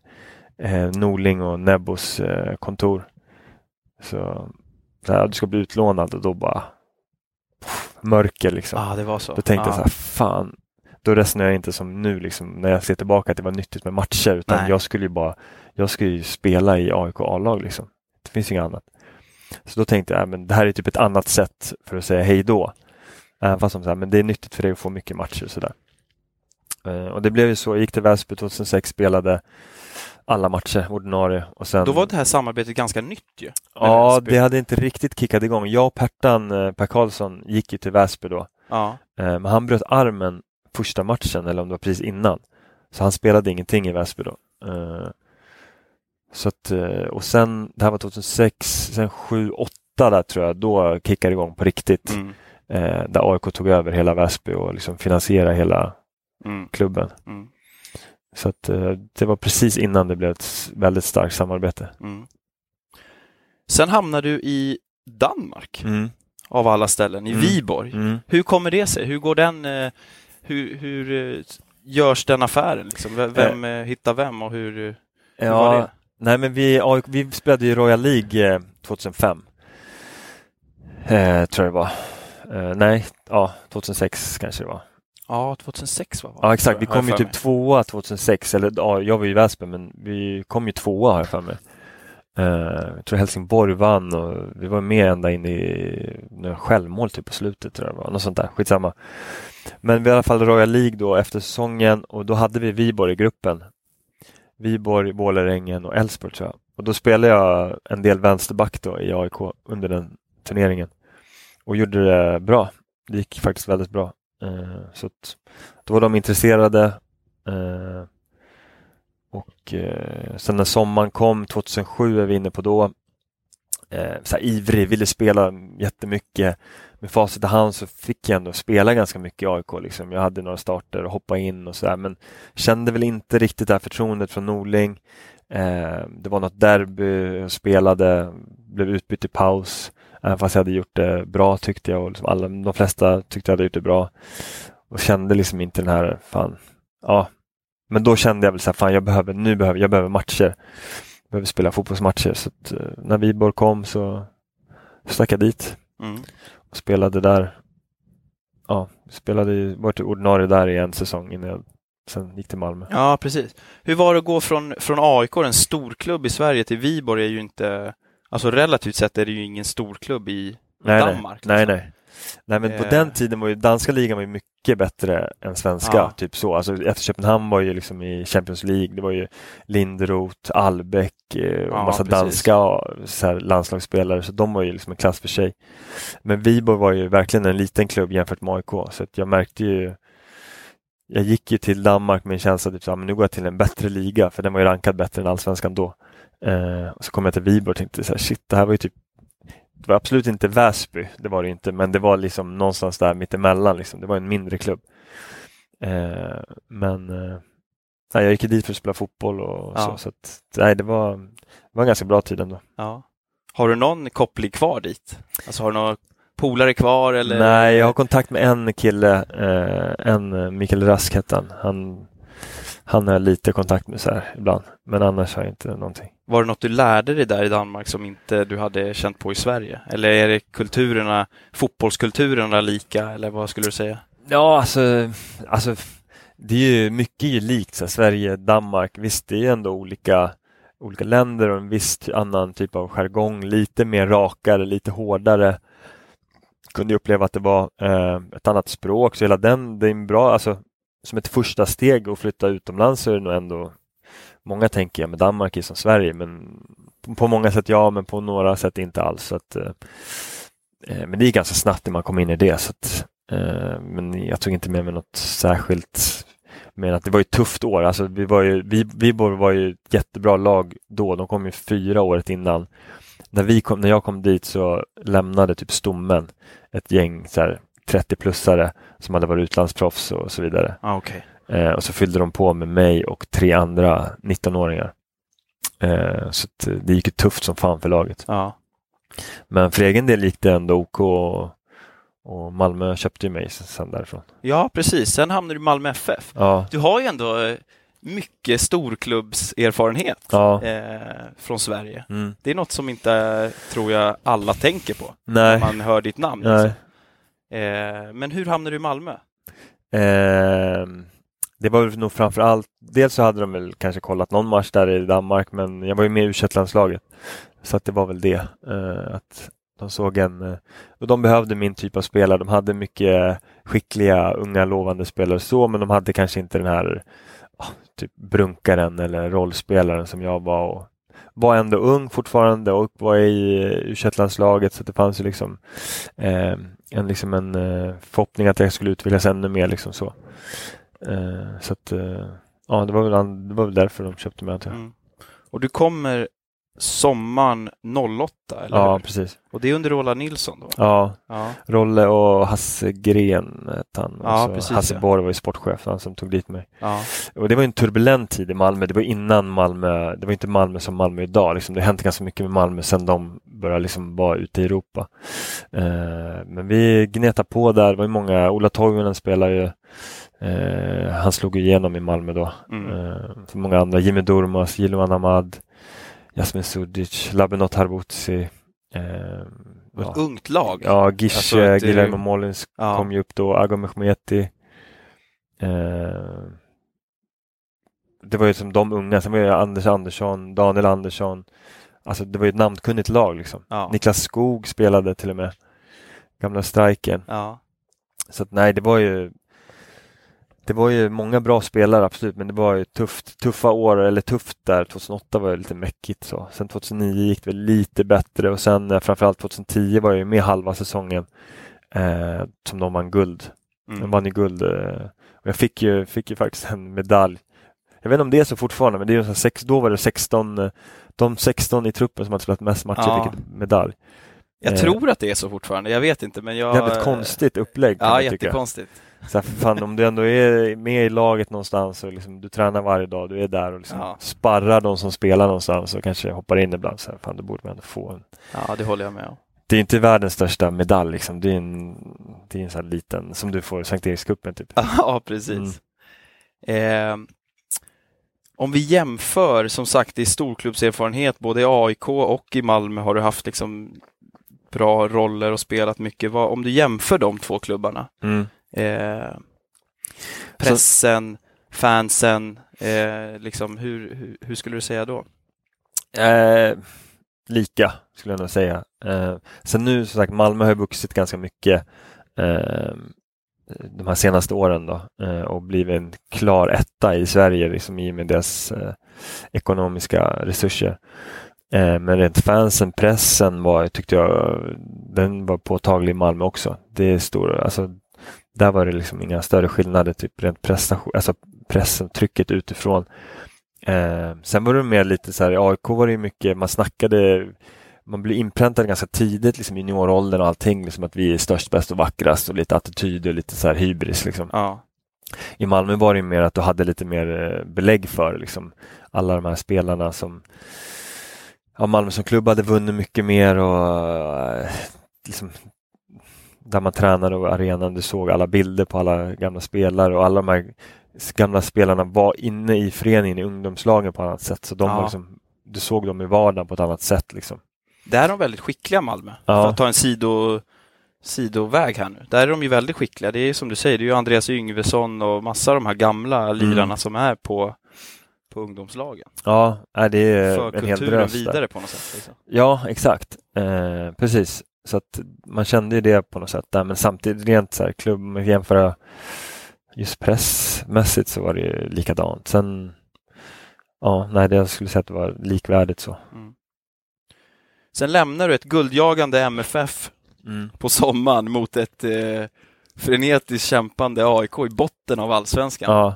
eh, Norling och Nebbos eh, kontor. Så, här, du ska bli utlånad och då bara pff, mörker liksom. Ah, det var så. Då tänkte ja. jag så här, fan. Då resonerar jag inte som nu liksom, när jag ser tillbaka att det var nyttigt med matcher utan Nej. jag skulle ju bara, jag skulle ju spela i AIK A-lag liksom. Det finns inget annat. Så då tänkte jag, äh, men det här är typ ett annat sätt för att säga hej då. Även fast som så här, men det är nyttigt för dig att få mycket matcher sådär. Eh, och det blev ju så, jag gick till Väsby 2006, spelade alla matcher ordinarie och sen Då var det här samarbetet ganska nytt ju. Ja, det hade inte riktigt kickat igång. Jag och Pertan, eh, Per Karlsson, gick ju till Väsby då. Ja, Eh, Men han bröt armen första matchen eller om det var precis innan. Så han spelade ingenting i Väsby då. Eh, Så att, och sen, det här var 2006, sen 7, 8 där tror jag, då kickade det igång på riktigt. mm. Där AIK tog över hela Väsby och liksom finansierade hela Mm. klubben. Mm. Så att eh, det var precis innan det blev ett väldigt starkt samarbete. Mm. Sen hamnar du i Danmark, Mm. av alla ställen, i Mm. Viborg. Mm. Hur kommer det sig? Hur går den... eh, Hur, hur eh, görs den affären? Liksom? Vem eh, hittar vem och hur, hur var Ja, det? nej men vi, vi spelade ju Royal League eh, 2005. Eh, tror jag det var. Eh, nej, ja, 2006 kanske det var. Ja, 2006 va? Ja exakt, vi kom ju typ tvåa 2006, eller ja, jag var ju i Väsby men vi kom ju tvåa har jag för mig. Eh, jag tror Helsingborg vann och vi var med ända in i några självmål typ på slutet tror jag det var, något sånt där, skitsamma. Men vi i alla fall Royal League då efter säsongen och då hade vi Viborg i gruppen. Viborg, Vålerengen och Elfsborg tror jag. Och då spelade jag en del vänsterback då i AIK under den turneringen. Och gjorde det bra. Det gick faktiskt väldigt bra. Eh, så att, då var de intresserade. Eh, och eh, sen när sommaren kom, 2007 är vi inne på då. Eh, så här ivrig, ville spela jättemycket. Med facit i hand så fick jag ändå spela ganska mycket i AIK. Liksom. Jag hade några starter och hoppa in och sådär. Men kände väl inte riktigt det här förtroendet från Norling. Eh, det var något derby, jag spelade, blev utbytt i paus. Även fast jag hade gjort det bra tyckte jag och liksom alla, de flesta tyckte jag hade gjort det bra. Och kände liksom inte den här, fan, ja. Men då kände jag väl så här, fan jag behöver, nu behöver jag behöver matcher. Jag behöver spela fotbollsmatcher. Så att, eh, när Viborg kom så stack jag dit Mm. och spelade där. Ja, spelade, var till ordinarie där i en säsong innan jag sen gick till Malmö. Ja, precis. Hur var det att gå från, från AIK, en storklubb i Sverige, till Viborg är ju inte... Alltså relativt sett är det ju ingen storklubb i Nej, Danmark. nej, liksom. nej. Nej men på Eh. den tiden var ju danska ligan var ju mycket bättre än svenska. Ja. Typ så. Alltså, efter Köpenhamn var ju liksom i Champions League. Det var ju Linderoth, Albeck eh, och Ja, massa precis. danska så här, landslagsspelare. Så de var ju liksom en klass för sig. Men Viborg var ju verkligen en liten klubb jämfört med AIK. Så jag märkte ju jag gick ju till Danmark med en känsla att typ, nu går jag till en bättre liga för den var ju rankad bättre än allsvenskan då. Eh, och så kom jag till Viborg och tänkte så här, shit det här var ju typ det var absolut inte Väsby, det var det inte, men det var liksom någonstans där mittemellan. Liksom. Det var en mindre klubb. Eh, men eh, jag gick dit för att spela fotboll och Ja. så. så att, nej, det, var, det var en ganska bra tid ändå. Ja. Har du någon koppling kvar dit? Alltså har du några polare kvar eller? Nej, jag har kontakt med en kille, eh, en eh, Mikael Rask hette han. han. Han har jag lite kontakt med så här ibland, men annars har jag inte någonting. Var det något du lärde dig där i Danmark som inte du hade känt på i Sverige? Eller är det kulturerna, fotbollskulturerna lika eller vad skulle du säga? Ja, alltså, alltså det är ju mycket är ju likt, så Sverige, Danmark. Visst, det är ändå olika, olika länder och en viss annan typ av jargong. Lite mer rakare, lite hårdare. Kunde ju uppleva att det var eh, ett annat språk, så hela den, det är en bra, alltså som ett första steg att flytta utomlands så är det nog ändå Många tänker jag med Danmark är som Sverige, men på- många sätt ja, men på några sätt inte alls. Så att, eh, eh men det är ganska snabbt när man kom in i det. Så att, Eh, Men jag tog inte med mig något särskilt. Men att det var ju ett tufft år. Alltså vi var ju, vi, Viborg var ju ett jättebra lag då. De kom ju fyra året innan. När, vi kom, när jag kom dit så lämnade typ stommen ett gäng så här, 30-plussare som hade varit utlandsproffs och så vidare. Ah, okay. Eh, och så fyllde de på med mig och tre andra 19-åringar. Eh, så att, eh, det gick ju tufft som fan för laget. Ja. Men för egen del gick det ändå OK och, och Malmö köpte ju mig sen därifrån. ja, precis. Sen hamnade du i Malmö FF. Ja, Du har ju ändå eh, mycket storklubbserfarenhet ja. eh, från Sverige. Mm. Det är något som inte, eh, tror jag, alla tänker på Nej. när man hör ditt namn. Alltså. Eh, men hur hamnade du i Malmö? Ehm, det var nog framför allt, dels så hade de väl kanske kollat någon match där i Danmark men jag var ju med i u landslaget Så att det var väl det. eh, att de såg en, eh, och de behövde min typ av spelare. De hade mycket skickliga, unga, lovande spelare så men de hade kanske inte den här ah, typ brunkaren eller rollspelaren som jag var. Och var ändå ung fortfarande och var i eh, u landslaget så att det fanns ju liksom eh, en, liksom en eh, förhoppning att jag skulle utvecklas ännu mer. Liksom så eh, så att, eh, ja, det var, väl, det var väl därför de köpte mig. antar jag. Mm. Och du kommer sommaren 08, eller Ja, hur? precis. Och det är under Roland Nilsson då? Ja, Ja. Rolle och Hasse Gren hette han. Ja, Och så precis, Hasse ja. Borg var ju sportchef, han som tog dit mig. ja. Och det var en turbulent tid i Malmö. Det var innan Malmö, det var inte Malmö som Malmö idag. Liksom. Det har hänt ganska mycket med Malmö sedan de började liksom vara ute i Europa. Eh, men vi gnetade på där. Det var ju många, Ola Toivonen spelar ju, eh, han slog igenom i Malmö då. Mm. Eh, så många andra, Jimmy Durmaz, Jiloan Ahmad, Jasmin Sudic, Labenot Harboutsi. Eh, Det ja. ett ungt lag. Ja, Gish, Alltså, det- Guillermo Molins Ja. kom ju upp då, Agam Mehmeti. Eh, det var ju som de unga, sen var ju Anders Andersson, Daniel Andersson. Alltså det var ju ett namnkunnigt lag liksom. Ja. Niklas Skog spelade till och med. Gamla strikern. Ja. Så att nej, det var ju det var ju många bra spelare absolut, men det var ju tufft, tuffa år, eller tufft där. 2008 var ju lite mäckigt så. Sen 2009 gick det väl lite bättre och sen eh, framförallt 2010 var jag ju med halva säsongen eh, som de vann guld. De Mm. vann ju guld eh, och jag fick ju, fick ju faktiskt en medalj. Jag vet inte om det är så fortfarande, men det är ju sex, då var det 16, eh, de 16 i truppen som hade spelat mest matcher Ja. fick medalj. Jag Eh. tror att det är så fortfarande. Jag vet inte, men jag... Jävligt konstigt upplägg Ja, jag tycka. Så här, för fan, om du ändå är med i laget någonstans och liksom, du tränar varje dag, du är där och liksom Ja. sparrar de som spelar någonstans och kanske hoppar in ibland. Så här, fan, då borde man ändå få en. Ja, det håller jag med om. Det är inte världens största medalj, liksom. det är en, det är en sån liten som du får i Sankt Erikscupen. Typ. Ja, precis. Eh, om vi jämför, som sagt, i storklubbserfarenhet, både i AIK och i Malmö har du haft liksom bra roller och spelat mycket. Vad, om du jämför de två klubbarna, Mm eh, pressen, fansen, eh, liksom, hur, hur, hur skulle du säga då? Eh, lika skulle jag nog säga. Eh, sen nu som sagt Malmö har ju vuxit ganska mycket eh, de här senaste åren då eh, och blivit en klar etta i Sverige liksom, i och med deras eh, ekonomiska resurser. Eh, men rent fansen, pressen var, tyckte jag, den var påtaglig i Malmö också. Det är stor, alltså, där var det liksom inga större skillnader, typ rent prestation, alltså pressen, trycket utifrån. Eh, sen var det mer lite så här, i AIK var det mycket, man snackade man blir inpräntad ganska tidigt, liksom junioråldern och allting, liksom att vi är störst, bäst och vackrast och lite attityd och lite så här hybris. Liksom. Ja. I Malmö var det mer att du hade lite mer eh, belägg för liksom, alla de här spelarna som ja, Malmö som klubb hade vunnit mycket mer och eh, liksom, där man tränade och arenan, du såg alla bilder på alla gamla spelare och alla de här gamla spelarna var inne i föreningen i ungdomslagen på ett annat sätt. Så de Ja. var liksom, du såg dem i vardagen på ett annat sätt. Liksom. Där är de väldigt skickliga Malmö. Ja. För att ta en sido, sidoväg här nu. Där är de ju väldigt skickliga. Det är som du säger, det är ju Andreas Yngvesson och massa av de här gamla lirarna Mm. som är på, på ungdomslagen. Ja, det är För en hel kulturen drös där. vidare på något sätt. Liksom. Ja, exakt. Eh, precis. Så att man kände ju det på något sätt där. Men samtidigt rent så här klubb, om man jämföra just pressmässigt så var det ju likadant. Sen, ja, nej, det jag skulle säga att det var likvärdigt så. Mm. Sen lämnar du ett guldjagande MFF på sommaren mot ett eh, frenetiskt kämpande AIK i botten av allsvenskan. Ja,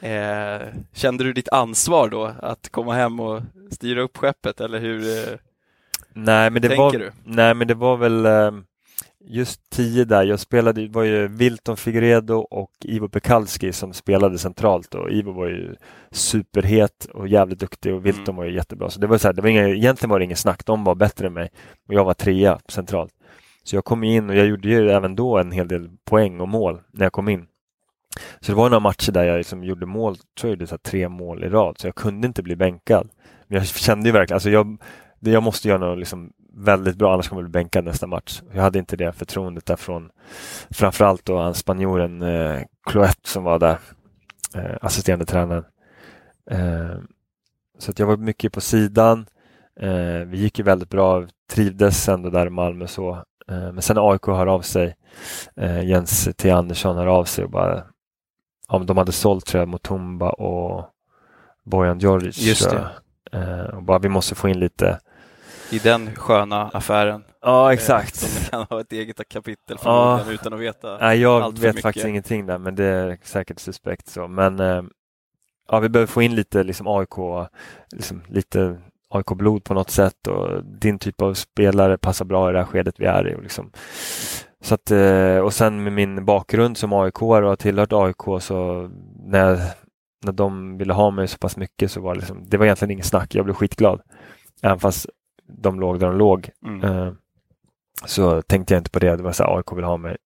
Eh, kände du ditt ansvar då att komma hem och styra upp skeppet eller hur eh, nej, men det tänker var, du? nej, men det var väl eh, just tio där. Jag spelade, det var ju Wilton Figueredo och Ivo Pekalski som spelade centralt och Ivo var ju superhet och jävligt duktig och Wilton Mm. var ju jättebra. Så det var så här, det var inga, egentligen var det inget snack. De var bättre än mig och jag var trea centralt. Så jag kom in och jag gjorde ju även då en hel del poäng och mål när jag kom in. Så det var några matcher där jag liksom gjorde mål, tror jag gjorde så tre mål i rad, så jag kunde inte bli bänkad. Men jag kände ju verkligen, alltså jag, det, jag måste göra något liksom väldigt bra, annars kommer jag bli bänkad nästa match. Jag hade inte det förtroendet därifrån. Framförallt då han spanjoren eh, Cloet som var där, eh, assisterande tränaren. Eh, så att jag var mycket på sidan. Eh, vi gick ju väldigt bra, trivdes ändå där i Malmö så. Eh, men sen AIK hör av sig, eh, Jens T Andersson hör av sig och bara, ja, men de hade sålt tror jag Mutumba och Bojan Djordjic. Just jag. Eh, och bara vi måste få in lite I den sköna affären. Ja, exakt. som kan ha ett eget kapitel Ja. utan att veta. Nej, jag allt för vet mycket. faktiskt ingenting där, men det är säkert suspekt så. Men eh, ja, vi behöver få in lite liksom AIK, liksom, lite AIK-blod på något sätt och din typ av spelare passar bra i det här skedet vi är i. Och, liksom. så att, eh, och sen med min bakgrund som AIK och har tillhört AIK så när, när de ville ha mig så pass mycket så var det, liksom, det var egentligen ingen snack. Jag blev skitglad. Även fast de låg där de låg. Mm. Eh, så tänkte jag inte på det. Det var så här, AIK vill ha mig.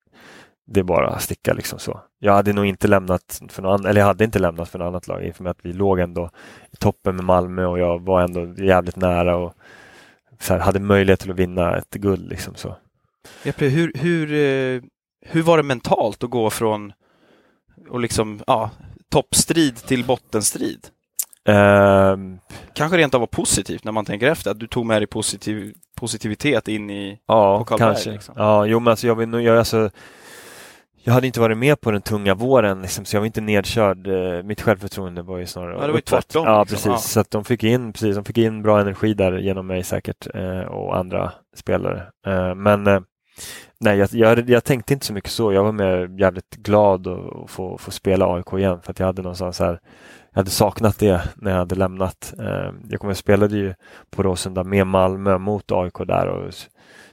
Det är bara att sticka liksom så. Jag hade nog inte lämnat för någon, eller jag hade inte lämnat för något annat lag i och med att vi låg ändå i toppen med Malmö och jag var ändå jävligt nära och så här, hade möjlighet till att vinna ett guld liksom så. Jeppe, hur, hur, eh, hur var det mentalt att gå från och liksom, ja, toppstrid till bottenstrid? Ehm, Kanske rent av var positivt när man tänker efter, att du tog med dig positiv, positivitet in i... ja, kanske. liksom. Ja, jo men alltså jag vill jag, alltså, jag hade inte varit med på den tunga våren liksom, så jag var inte nedkörd. Eh, Mitt självförtroende var ju snarare Ja, det var ju tvärtom, Ja, liksom. precis. Ja. Så att de fick in, precis, de fick in bra energi där genom mig säkert eh, och andra spelare. Eh, men nej, jag, jag, jag tänkte inte så mycket så. Jag var mer jävligt glad att att få, få spela AIK igen för att jag hade någonstans här jag hade saknat det när jag hade lämnat. Eh, jag kommer jag spelade ju på Råsunda med Malmö mot AIK där och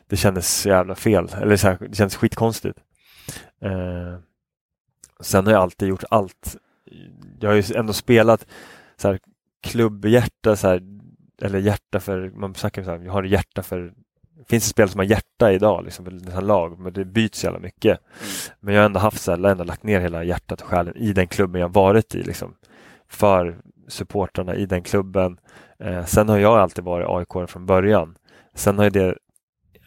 det kändes så jävla fel. Eller så här, det kändes skitkonstigt. Eh, sen har jag alltid gjort allt. Jag har ju ändå spelat så här, klubbhjärta, så här, eller hjärta för, man snackar så här, jag har hjärta för Finns det spelare som har hjärta idag, liksom, nästan lag, men det byts jävla mycket. Mm. Men jag har ändå haft så här, ändå lagt ner hela hjärtat och själen i den klubben jag varit i. Liksom, för supportrarna i den klubben. Eh, sen har jag alltid varit AIK från början. Sen har det,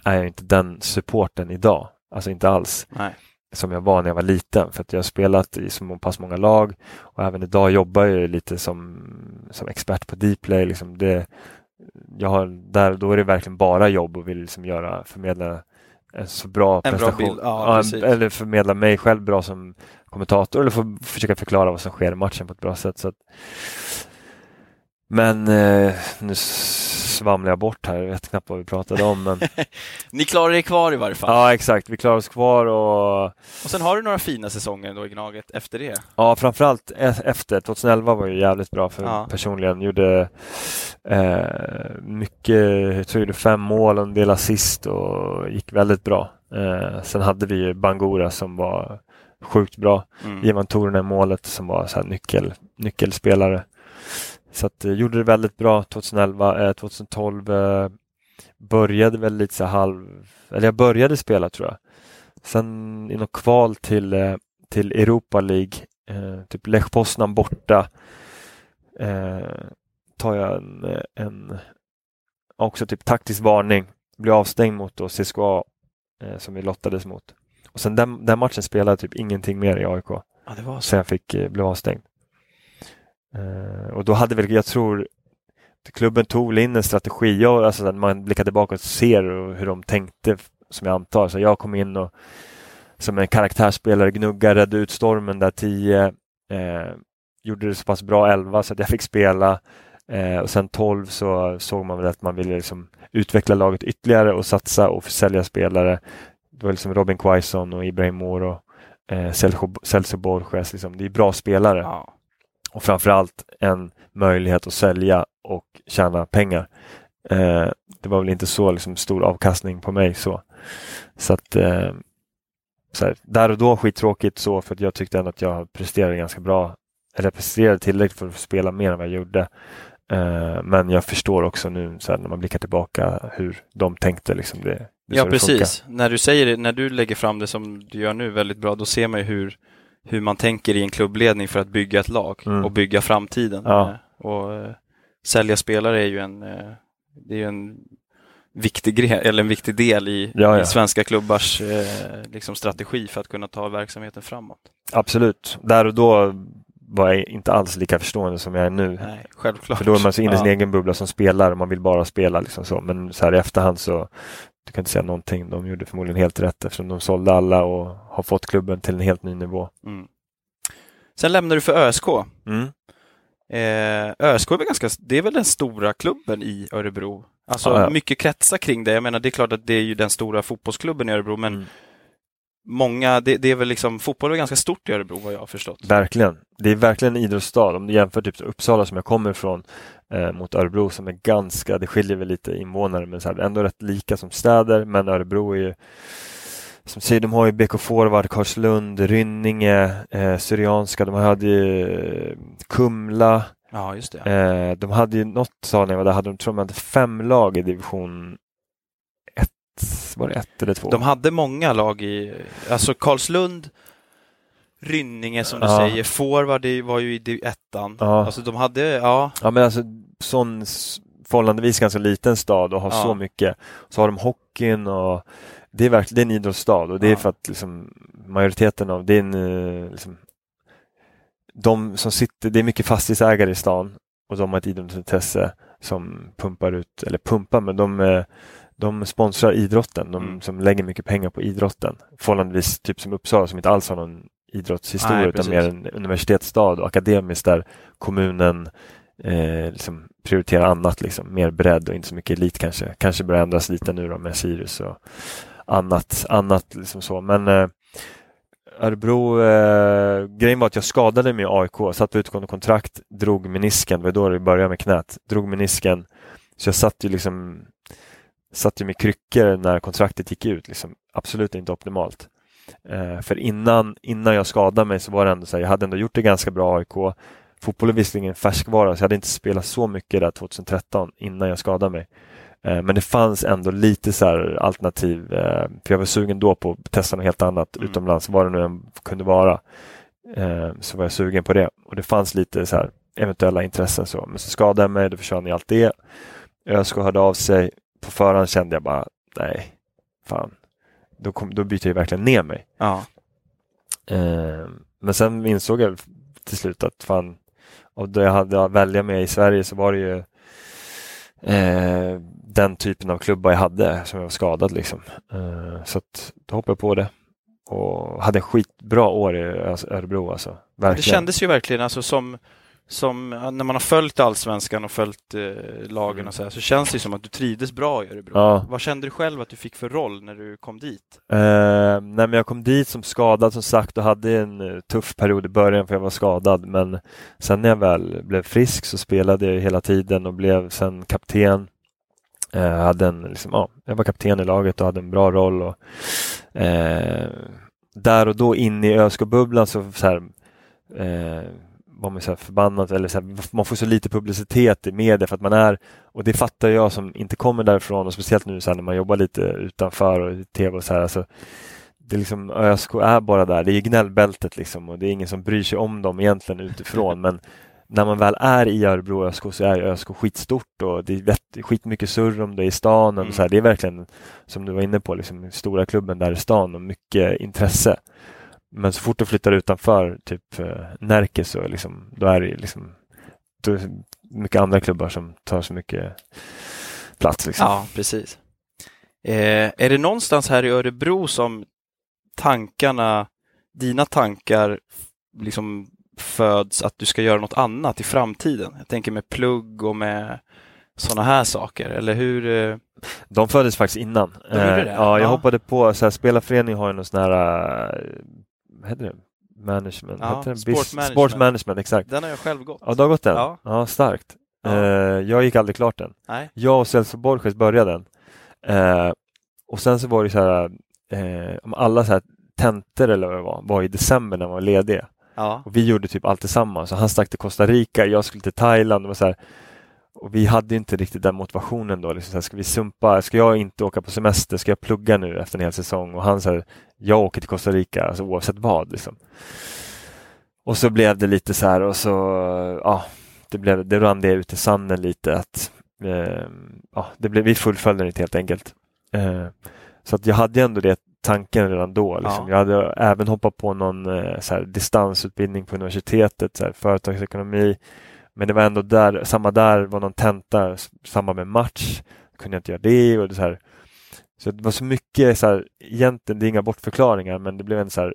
är jag inte den supporten idag. Alltså inte alls Nej. som jag var när jag var liten. För att jag har spelat i så pass många lag och även idag jobbar jag lite som, som expert på Dplay. Liksom det, jag har, där, då är det verkligen bara jobb och vill liksom göra, förmedla en så bra En bra prestation. bild, ja, precis. eller förmedla mig själv bra som kommentator eller få försöka förklara vad som sker i matchen på ett bra sätt. Så att, men eh, nu svamlar jag bort här, jag vet knappt vad vi pratade om. Men, Ni klarar er kvar i varje fall. ja, exakt, vi klarar oss kvar och Och sen har du några fina säsonger då i Gnaget efter det. Ja, framförallt e- efter. 2011 var ju jävligt bra för Ja. personligen. Gjorde eh, mycket, jag tror jag gjorde fem mål och en del assist och gick väldigt bra. Eh, sen hade vi ju Bangura som var sjukt bra. Mm. Ivan Tornen målet som var så här nyckel, nyckelspelare. Så att eh, gjorde det väldigt bra 2011. Eh, 2012 eh, började väl lite så halv, eller jag började spela tror jag. Sen i något kval till, eh, till Europa League, eh, typ Lech Poznan borta, eh, tar jag en, en också typ taktisk varning, blir avstängd mot då CSKA som vi lottades mot. Och sen den, den matchen spelade jag typ ingenting mer i AIK. Ja, det var så. Sen jag fick bli avstängd. Eh, och då hade väl, jag tror klubben tog väl in en strategi, jag, alltså när man blickar tillbaka och ser hur de tänkte som jag antar. Så jag kom in och som en karaktärsspelare gnugga, rädda ut stormen där 10. Eh, gjorde det så pass bra 11 så att jag fick spela. Eh, och sen 12 så såg man väl att man ville liksom utveckla laget ytterligare och satsa och sälja spelare. Det var liksom Robin Quaison och Ibrahim Moro, eh, Celso- Celso Borges. Liksom. Det är bra spelare Ja och framförallt en möjlighet att sälja och tjäna pengar. Eh, det var väl inte så liksom, stor avkastning på mig så. Så att eh, så här, där och då skittråkigt så för att jag tyckte ändå att jag presterade ganska bra. Eller presterade tillräckligt för att spela mer än vad jag gjorde. Eh, men jag förstår också nu så här, när man blickar tillbaka hur de tänkte. Liksom, det, det Ja, precis. När du säger det, när du lägger fram det som du gör nu väldigt bra, då ser man ju hur, hur man tänker i en klubbledning för att bygga ett lag Mm. och bygga framtiden. Ja. Eh, Och eh, sälja spelare är ju en, eh, det är en viktig grej, eller en viktig del i, Ja, ja. i svenska klubbars eh, liksom strategi för att kunna ta verksamheten framåt. Absolut. Där och då var jag inte alls lika förstående som jag är nu. Nej, självklart. För då är man så inne i sin Ja. egen bubbla som spelare och man vill bara spela. Liksom så. Men så här i efterhand så du kan inte säga någonting. De gjorde förmodligen helt rätt eftersom de sålde alla och har fått klubben till en helt ny nivå. Mm. Sen lämnar du för ÖSK. Mm. Eh, ÖSK är väl ganska, det är väl den stora klubben i Örebro. Alltså Ja, ja. mycket kretsar kring det. Jag menar det är klart att det är ju den stora fotbollsklubben i Örebro men Mm. Många, det, det är väl liksom, fotboll är ganska stort i Örebro vad jag har förstått. Verkligen. Det är verkligen en idrottsstad. Om du jämför typ Uppsala som jag kommer ifrån eh, mot Örebro som är ganska, det skiljer väl lite invånare men så här, ändå rätt lika som städer. Men Örebro är ju som säger, de har ju BK Forward, Karlslund, Rynninge, eh, Syrianska, de hade ju eh, Kumla, Ja, just det. Eh, de hade ju något, sa när jag var där, hade de, tror de hade fem lag i division var det ett eller två? De hade många lag i, alltså Karlslund, Rynninge som du Ja. säger, Forward var ju i ettan. Ja. Alltså de hade, ja, Ja men alltså sån förhållandevis ganska liten stad och har Ja. så mycket. Så har de hockeyn och det är verkligen det är en idrottsstad och det är Ja. för att liksom, majoriteten av det är en, eh, liksom, de som sitter, det är mycket fastighetsägare i stan och de har ett idrottsintresse som pumpar ut, eller pumpar, men de, eh, de sponsrar idrotten. De Mm. som lägger mycket pengar på idrotten. Förhållandevis typ som Uppsala som inte alls har någon idrottshistoria Nej, utan mer en universitetsstad och akademiskt där kommunen eh, liksom prioriterar annat, liksom, mer bredd och inte så mycket elit kanske. Kanske börjar ändras lite nu då med Sirius och annat, annat liksom så. Men eh, Örebro, eh, grejen var att jag skadade mig i AIK, satt på utgående kontrakt, drog menisken, det var då det började med knät, drog menisken. Så jag satt ju liksom satt ju med kryckor när kontraktet gick ut, liksom, absolut inte optimalt. Eh, för innan, innan jag skadade mig så var det ändå så här, jag hade ändå gjort det ganska bra i AIK. Fotboll är visserligen färskvara så jag hade inte spelat så mycket där 2013 innan jag skadade mig. Eh, men det fanns ändå lite så alternativ, eh, för jag var sugen då på att testa något helt annat Mm. utomlands, vad det nu än kunde vara. Eh, så var jag sugen på det och det fanns lite så här eventuella intressen så. Men så skadade jag mig, då försvann ju allt det. ÖSK hörde av sig, på förhand kände jag bara, nej, fan, då, kom, då byter jag verkligen ner mig. ja. Eh, men sen insåg jag till slut att fan, av det jag hade att välja med i Sverige så var det ju eh, den typen av klubbar jag hade som jag var skadad. Liksom. Eh, så att, då hoppade jag på det och hade en skitbra år i Örebro. Alltså. Verkligen. Det kändes ju verkligen alltså, som som när man har följt allsvenskan och följt eh, lagen mm. och så, här, så känns det som att du trivdes bra i Örebro. Ja. Vad kände du själv att du fick för roll när du kom dit? Eh, nej, men jag kom dit som skadad som sagt och hade en uh, tuff period i början för jag var skadad men sen när jag väl blev frisk så spelade jag hela tiden och blev sen kapten. Eh, hade en, liksom, ja, jag var kapten i laget och hade en bra roll. Och, eh, där och då inne i ÖSK-bubblan så, så här, eh, var man så förbannad eller så här, man får så lite publicitet i media för att man är och det fattar jag som inte kommer därifrån och speciellt nu så när man jobbar lite utanför och i tv och så här. Alltså, det är liksom, ÖSK är bara där, det är gnällbältet liksom och det är ingen som bryr sig om dem egentligen utifrån men när man väl är i Örebro ÖSK så är ÖSK skitstort och det är skitmycket surr om det i stan. Och mm. så här, det är verkligen, som du var inne på, liksom, stora klubben där i stan och mycket intresse. Men så fort du flyttar utanför typ eh, Närke så liksom, då är det liksom då är det mycket andra klubbar som tar så mycket plats. Liksom. Ja, precis. Eh, är det någonstans här i Örebro som tankarna, dina tankar liksom föds att du ska göra något annat i framtiden? Jag tänker med plugg och med sådana här saker, eller hur? Eh? De föddes faktiskt innan. De eh, ja, jag ja. hoppade på, så här, spelarförening har ju någon sån här vad heter det? Management? Ja, heter sport, management. sport management. exakt. Den har jag själv gått. Ja, du har gått den? Ja, ja starkt. Ja. Uh, jag gick aldrig klart den. Nej. Jag och Celso Borges började den. Uh, och sen så var det så här, uh, alla så här tentor eller vad det var, var i december när man var ledig. Ja. Och vi gjorde typ allt tillsammans. Så han stack till Costa Rica, jag skulle till Thailand. Var så här, och vi hade inte riktigt den motivationen då. Liksom så här, ska vi sumpa? Ska jag inte åka på semester? Ska jag plugga nu efter en hel säsong? Och han sa, jag åker till Costa Rica, alltså oavsett vad. Liksom. Och så blev det lite så här och så, ja, det, blev, det rann det ut i sanden lite att eh, ja, det blev, vi fullföljde det helt enkelt. Eh, så att jag hade ändå det tanken redan då. Liksom. Ja. Jag hade även hoppat på någon eh, så här, distansutbildning på universitetet, så här, företagsekonomi. Men det var ändå där, samma där var någon tenta, samma med match. Kunde jag inte göra det och det så här. Så det var så mycket, så här, egentligen, det är inga bortförklaringar, men det blev en så här,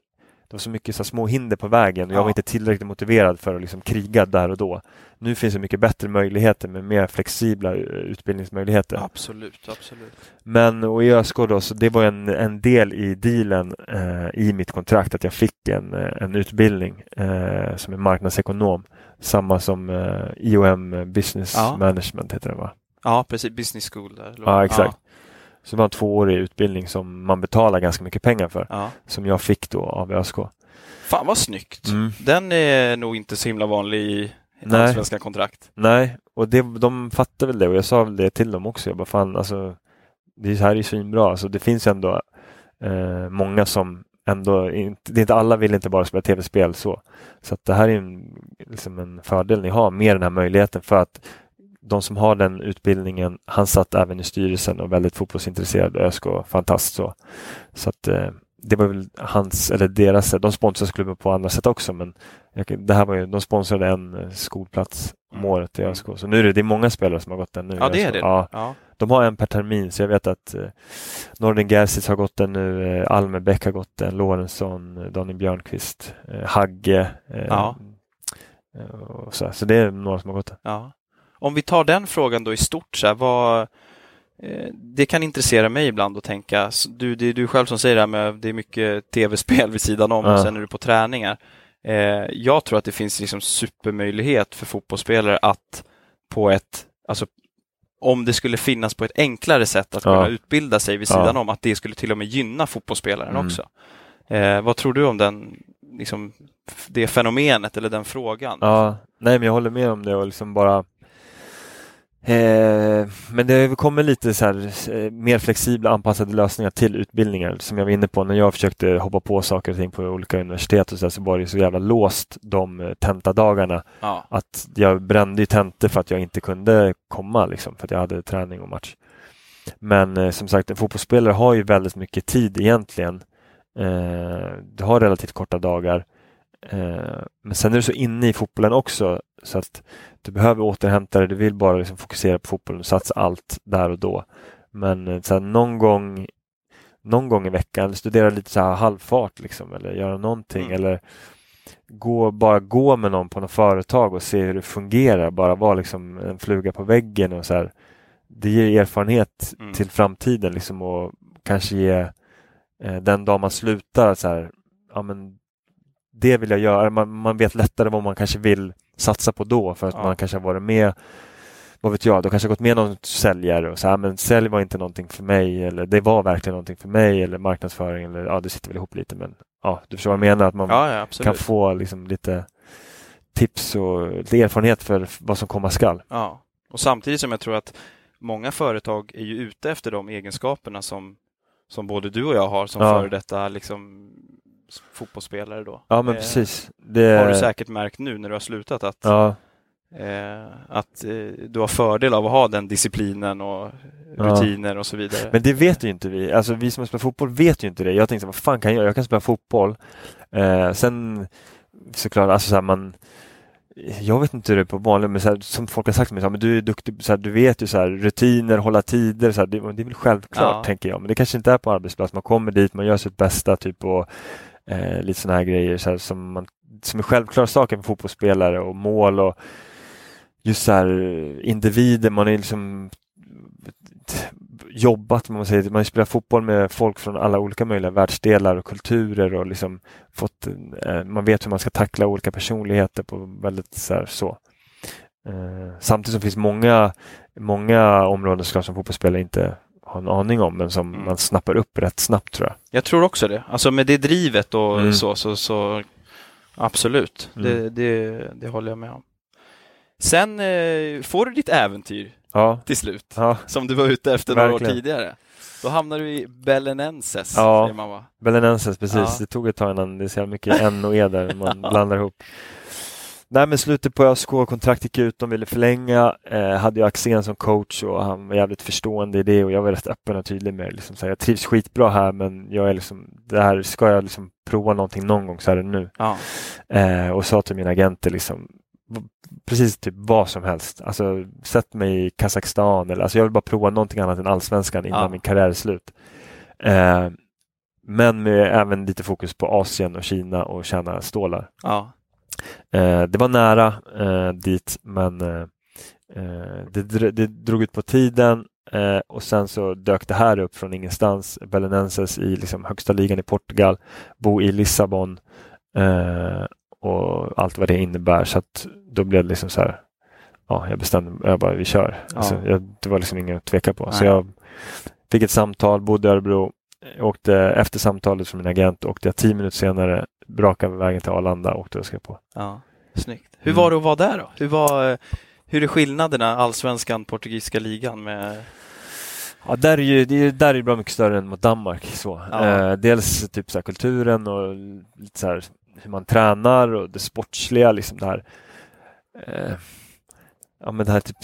det var så mycket så små hinder på vägen och jag var inte tillräckligt motiverad för att liksom kriga där och då. Nu finns det mycket bättre möjligheter med mer flexibla eh, utbildningsmöjligheter. Absolut, absolut. Men och i ÖSK då, så det var en, en del i dealen eh, i mitt kontrakt att jag fick en, eh, en utbildning eh, som är marknadsekonom. Samma som eh, IOM Business ja. Management heter det va? Ja, precis. Business School. Där, ja, exakt. Ja. Så det var en tvåårig utbildning som man betalar ganska mycket pengar för. Ja. Som jag fick då av ÖSK. Fan vad snyggt! Mm. Den är nog inte så himla vanlig i allsvenska kontrakt. Nej, och det, de fattar väl det och jag sa väl det till dem också. Jag bara fan alltså Det här är ju svinbra. Alltså, det finns ändå eh, många som ändå inte, det är inte alla vill inte bara spela tv-spel så. Så att det här är en, liksom en fördel ni har med den här möjligheten för att de som har den utbildningen, han satt även i styrelsen och väldigt fotbollsintresserad, ÖSK, fantast så. Så att eh, det var väl hans, eller deras, de sponsrade klubben på andra sätt också men det här var ju, de sponsrade en skolplats om mm. året i ÖSK. Så nu är det, det är många spelare som har gått den nu. Ja, det är det. Ja. ja. De har en per termin så jag vet att eh, Norden Gerzic har gått den nu, eh, Almebäck har gått den, Lorentzon, eh, Daniel Björnqvist, eh, Hagge. Eh, ja. så, så det är några som har gått den. Ja. Om vi tar den frågan då i stort, så här, vad, eh, det kan intressera mig ibland att tänka, du, det är du själv som säger det här med det är mycket tv-spel vid sidan om ja. och sen är du på träningar. Eh, jag tror att det finns liksom supermöjlighet för fotbollsspelare att på ett, alltså om det skulle finnas på ett enklare sätt att kunna utbilda sig vid sidan ja. om, att det skulle till och med gynna fotbollsspelaren mm. också. Eh, vad tror du om den, liksom, det fenomenet eller den frågan? Ja, nej men jag håller med om det och liksom bara Eh, men det kommer lite så här, eh, mer flexibla anpassade lösningar till utbildningar som jag var inne på när jag försökte hoppa på saker och ting på olika universitet och så, här, så var det så jävla låst de eh, tentadagarna ja. att jag brände ju tentor för att jag inte kunde komma liksom, för att jag hade träning och match. Men eh, som sagt, en fotbollsspelare har ju väldigt mycket tid egentligen. Eh, du har relativt korta dagar men sen är du så inne i fotbollen också så att du behöver återhämta dig. Du vill bara liksom fokusera på fotbollen och satsa allt där och då. Men eh, så här, någon gång någon gång i veckan, studera lite så här halvfart liksom, eller göra någonting Mm. eller gå, bara gå med någon på något företag och se hur det fungerar, bara vara liksom en fluga på väggen och så här. Det ger erfarenhet Mm. till framtiden liksom och kanske ge eh, den dag man slutar så här, ja men det vill jag göra. Man, man vet lättare vad man kanske vill satsa på då för att Ja. man kanske har varit med vad vet jag, då kanske har gått med någon säljare och så här, men sälj var inte någonting för mig eller det var verkligen någonting för mig eller marknadsföring eller ja, det sitter väl ihop lite men ja, du förstår vad jag menar att man Ja, ja kan få liksom lite tips och lite erfarenhet för vad som komma skall. Ja. Och samtidigt som jag tror att många företag är ju ute efter de egenskaperna som, som både du och jag har som Ja. före detta liksom, fotbollsspelare. Då. Ja men Eh, precis. Det, har du säkert märkt nu när du har slutat att, Ja, eh, att eh, du har fördel av att ha den disciplinen och Ja. rutiner och så vidare. Men det vet ju inte vi. Alltså vi som spelar fotboll vet ju inte det. Jag tänkte, vad fan kan jag göra? Jag kan spela fotboll. Eh, sen såklart, alltså så här, man jag vet inte hur det är på vanligt, men så här, som folk har sagt till mig, så här, men du är duktig, så här, du vet ju så här, rutiner, hålla tider, så det, det är väl självklart Ja. tänker jag, men det kanske inte är på arbetsplats. Man kommer dit, man gör sitt bästa typ och eh, lite sådana här grejer så här, som, man, som är självklara saker för fotbollsspelare och mål och just så här eh, individer, man är liksom jobbat, man säger, man spelar spelat fotboll med folk från alla olika möjliga världsdelar och kulturer och liksom fått, eh, man vet hur man ska tackla olika personligheter på väldigt så. Här, så. Eh, samtidigt som det finns många, många områden såklart som fotbollsspelare inte har en aning om men som Mm. man snappar upp rätt snabbt tror jag. Jag tror också det. Alltså med det drivet och Mm. så, så, så absolut. Mm. Det, det, det håller jag med om. Sen eh, får du ditt äventyr Ja, till slut, ja. som du var ute efter några år tidigare. Då hamnar du i Belenenses, Ja. säger man va? Belenenses, precis. Ja. Det tog ett tag innan det är så mycket N och E där man blandar ihop. Nej men slutet på ÖSK, kontrakt gick ut, de ville förlänga. Eh, hade jag Axén som coach och han var jävligt förstående i det och jag var rätt öppen och tydlig med. Liksom, så här, jag trivs skitbra här men jag är liksom, det här ska jag liksom prova någonting någon gång så är det nu. Ja. Eh, och sa till mina agenter liksom precis typ vad som helst. Alltså sätt mig i Kazakstan eller alltså jag vill bara prova någonting annat än allsvenskan innan Ja. min karriär är slut. Eh, men med även lite fokus på Asien och Kina och tjäna stålar. ja. Eh, det var nära eh, dit men eh, det, det drog ut på tiden och sen så dök det här upp från ingenstans. Belenenses i liksom högsta ligan i Portugal, bo i Lissabon och allt vad det innebär. Så att då blev det liksom så här, ja, jag bestämde jag bara, vi kör. Ja. Alltså, jag, det var liksom inget att tveka på. Så Nej. jag fick ett samtal, bodde i Örebro, åkte efter samtalet från min agent, åkte jag tio minuter senare, raka vägen till Arlanda och åkte och skrev på. ja. Snyggt. Hur var det att vara där då? Hur, var, eh, hur är skillnaderna, allsvenskan, portugisiska ligan med... Ja, där är ju, där är det bra mycket större än mot Danmark. Så. Ja. Eh, dels typ så kulturen och lite så här, hur man tränar och det sportsliga. Liksom det här, eh, ja, men det, här typ,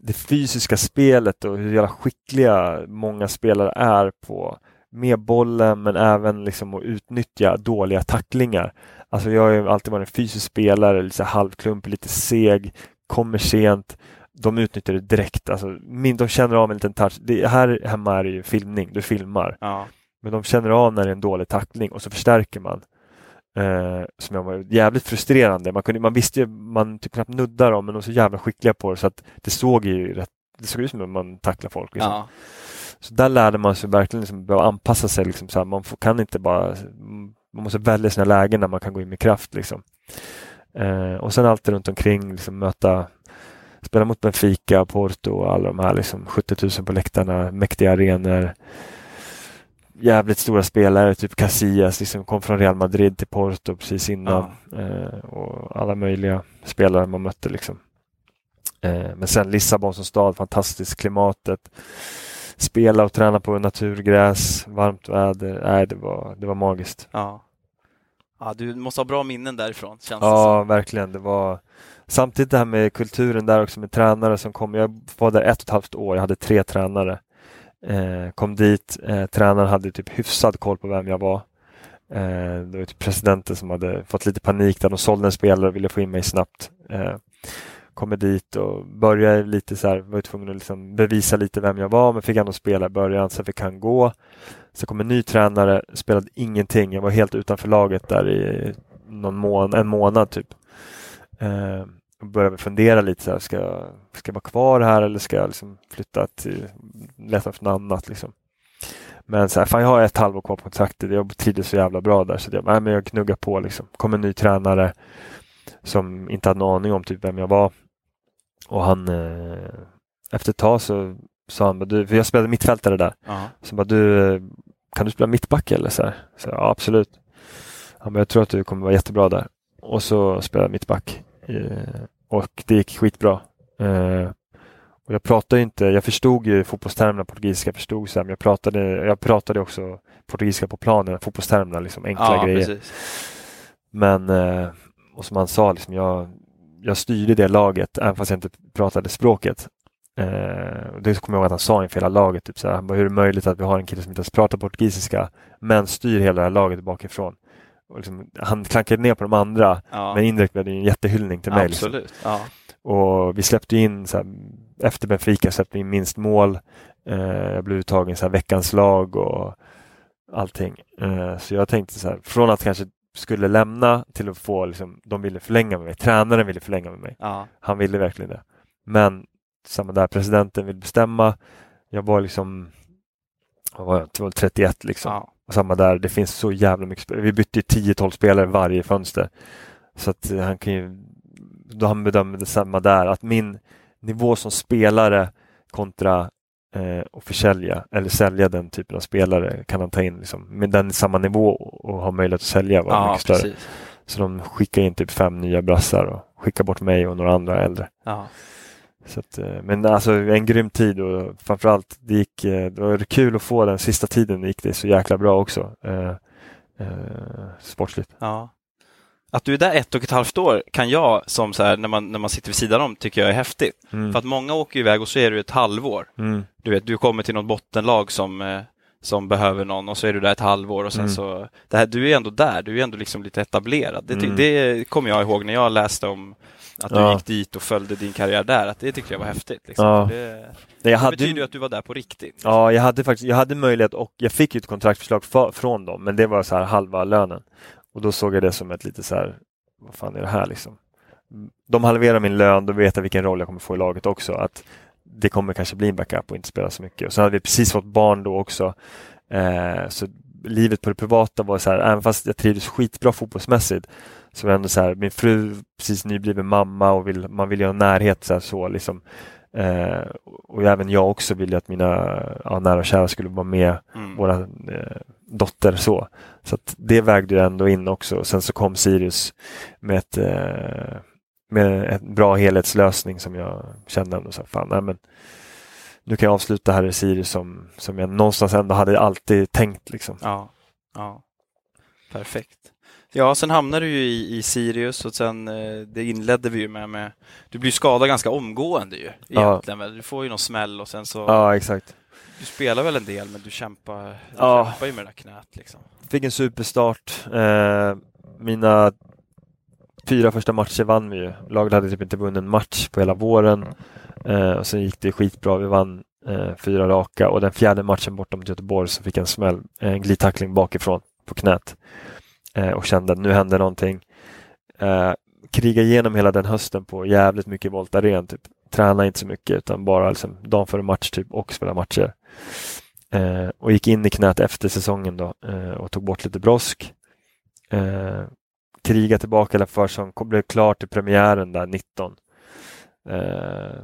det fysiska spelet och hur jävla skickliga många spelare är på med bollen men även liksom att utnyttja dåliga tacklingar. Alltså jag har ju alltid varit en fysisk spelare, lite halvklumpig, lite seg, kommer sent. De utnyttjar det direkt. Alltså, min, de känner av en liten touch. Det, här hemma är det ju filmning, du filmar. Ja. Men de känner av när det är en dålig tackling och så förstärker man. Eh, som jag var jävligt frustrerande. Man, kunde, man visste ju, man typ knappt nuddar dem men de var så jävla skickliga på det så att det såg ju rätt, det såg ut som att man tacklar folk. Liksom. Ja. Så där lärde man sig verkligen liksom, behöva anpassa sig. Liksom, så här, man får, kan inte bara, man måste välja sina lägen när man kan gå in med kraft. Liksom. Eh, och sen allt runt omkring, liksom, möta, spela mot Benfica, Porto och alla de här liksom, 70 000 på läktarna, mäktiga arenor. Jävligt stora spelare, typ Casillas, liksom, kom från Real Madrid till Porto precis innan. Eh, och alla möjliga spelare man mötte. Liksom. Eh, men sen Lissabon som stad, fantastiskt klimatet spela och träna på naturgräs, varmt väder. Nej, det var, det var magiskt. Ja. ja. Du måste ha bra minnen därifrån, känns det Ja, verkligen. Det var samtidigt det här med kulturen där också med tränare som kom. Jag var där ett och ett halvt år. Jag hade tre tränare. Eh, kom dit. Eh, tränaren hade typ hyfsad koll på vem jag var. Eh, det var typ presidenten som hade fått lite panik där de sålde en spelare och ville få in mig snabbt. Eh, kommer dit och började lite så här, var tvungen att liksom bevisa lite vem jag var men fick ändå spela i början, sen fick han gå. Så kom en ny tränare, spelade ingenting. Jag var helt utanför laget där i någon mån en månad typ. Eh, och började fundera lite så här, ska, ska jag vara kvar här eller ska jag liksom flytta till, leta efter något annat liksom. Men så här, fan jag har ett halvår kvar på kontraktet, jag trivdes så jävla bra där så jag, nej, men jag knuggar på liksom. kom en ny tränare som inte hade någon aning om typ vem jag var. Och han eh, efter ett tag så sa han, du, för jag spelade mittfältare där, Ja. så bara du, kan du spela mittback eller så här? Så, ja absolut. Han bara, jag tror att du kommer vara jättebra där. Och så spelade jag mittback. Eh, och det gick skitbra. Eh, och jag pratade inte, jag förstod ju fotbollstermerna portugisiska, förstod så här, men jag pratade, jag pratade också portugisiska på planen, fotbollstermerna, liksom enkla ja, grejer. precis. Men, eh, och som han sa, liksom, jag, jag styrde det laget även fast jag inte pratade språket. Eh, det kommer jag ihåg att han sa inför hela laget. Typ, så här, han bara, hur är det möjligt att vi har en kille som inte ens pratar portugisiska men styr hela det här laget bakifrån? Och liksom, han klankade ner på de andra Ja. men indirekt blev det en jättehyllning till mig. Liksom. Absolut. Ja. Och vi släppte in, så här, efter Benfica släppte vi in minst mål. Eh, jag blev uttagen här, veckans lag och allting. Eh, så jag tänkte så här, från att kanske skulle lämna till att få, liksom, de ville förlänga med mig. Tränaren ville förlänga med mig. Ja. Han ville verkligen det. Men samma där, presidenten vill bestämma. Jag var liksom, vad var jag, Jag var 31 liksom. Ja. Och samma där, det finns så jävla mycket spelare. Vi bytte 10-12 spelare varje fönster. Så att eh, han kan ju, då han bedömde samma där, att min nivå som spelare kontra eh, att försälja eller sälja den typen av spelare kan han ta in liksom, med den samma nivå och ha möjlighet att sälja var Ja, mycket större. precis. Så de skickar in typ fem nya brassar och skickar bort mig och några andra äldre. Ja. Så att, eh, men alltså en grym tid och framförallt det gick, eh, det var kul att få den sista tiden, det gick det så jäkla bra också. Eh, eh, sportsligt. Ja. Att du är där ett och ett halvt år kan jag, som så här, när, man, när man sitter vid sidan om, tycker jag är häftigt. Mm. För att många åker iväg och så är du ett halvår. Mm. Du vet, du kommer till något bottenlag som, eh, som behöver någon och så är du där ett halvår och sen Mm. så... Det här, du är ändå där, du är ändå liksom lite etablerad. Det, Mm. det kommer jag ihåg när jag läste om att du Ja. gick dit och följde din karriär där, att det tyckte jag var häftigt. Liksom. Ja. Det, det hade betyder ju, att du var där på riktigt. liksom. ja, jag hade faktiskt, jag hade möjlighet och jag fick ju ett kontraktförslag för, från dem, men det var så här halva lönen. Och då såg jag det som ett lite så här, vad fan är det här liksom? De halverar min lön, då vet jag vilken roll jag kommer få i laget också. Att det kommer kanske bli en backup och inte spela så mycket. Och så hade vi precis fått barn då också. Eh, så livet på det privata var så här, även fast jag trivdes skitbra fotbollsmässigt så var det ändå så här, min fru precis nybliven mamma och vill, man vill ju ha närhet så, här, så liksom. Eh, och även jag också ville att mina ja, nära och kära skulle vara med Mm. våra eh, dotter så. Så att det vägde ju ändå in också. Sen så kom Sirius med ett eh, med en bra helhetslösning som jag kände ändå så här, fan, nej, men nu kan jag avsluta här i Sirius som, som jag någonstans ändå hade alltid tänkt liksom. Ja, ja. Perfekt. Ja, sen hamnade du ju i, i Sirius och sen eh, det inledde vi ju med, med du blir skadad ganska omgående ju Ja. egentligen. väl. Du får ju någon smäll och sen så Ja, exakt. Du spelar väl en del men du kämpar, du Ja. kämpar ju med det där knät liksom. Fick en superstart. Eh, mina fyra första matcher vann vi ju. Laget hade typ inte vunnit en match på hela våren. Eh, och sen gick det skitbra. Vi vann eh, fyra raka och den fjärde matchen borta mot Göteborg så fick jag en smäll, en glidtackling bakifrån på knät. Eh, och kände att nu händer någonting. Eh, kriga igenom hela den hösten på jävligt mycket Voltaren. Typ. Träna inte så mycket utan bara liksom dagen före match typ och spela matcher. Eh, och gick in i knät efter säsongen då eh, och tog bort lite brosk. Eh, kriga tillbaka eller för som blev klar till premiären där 19. Eh,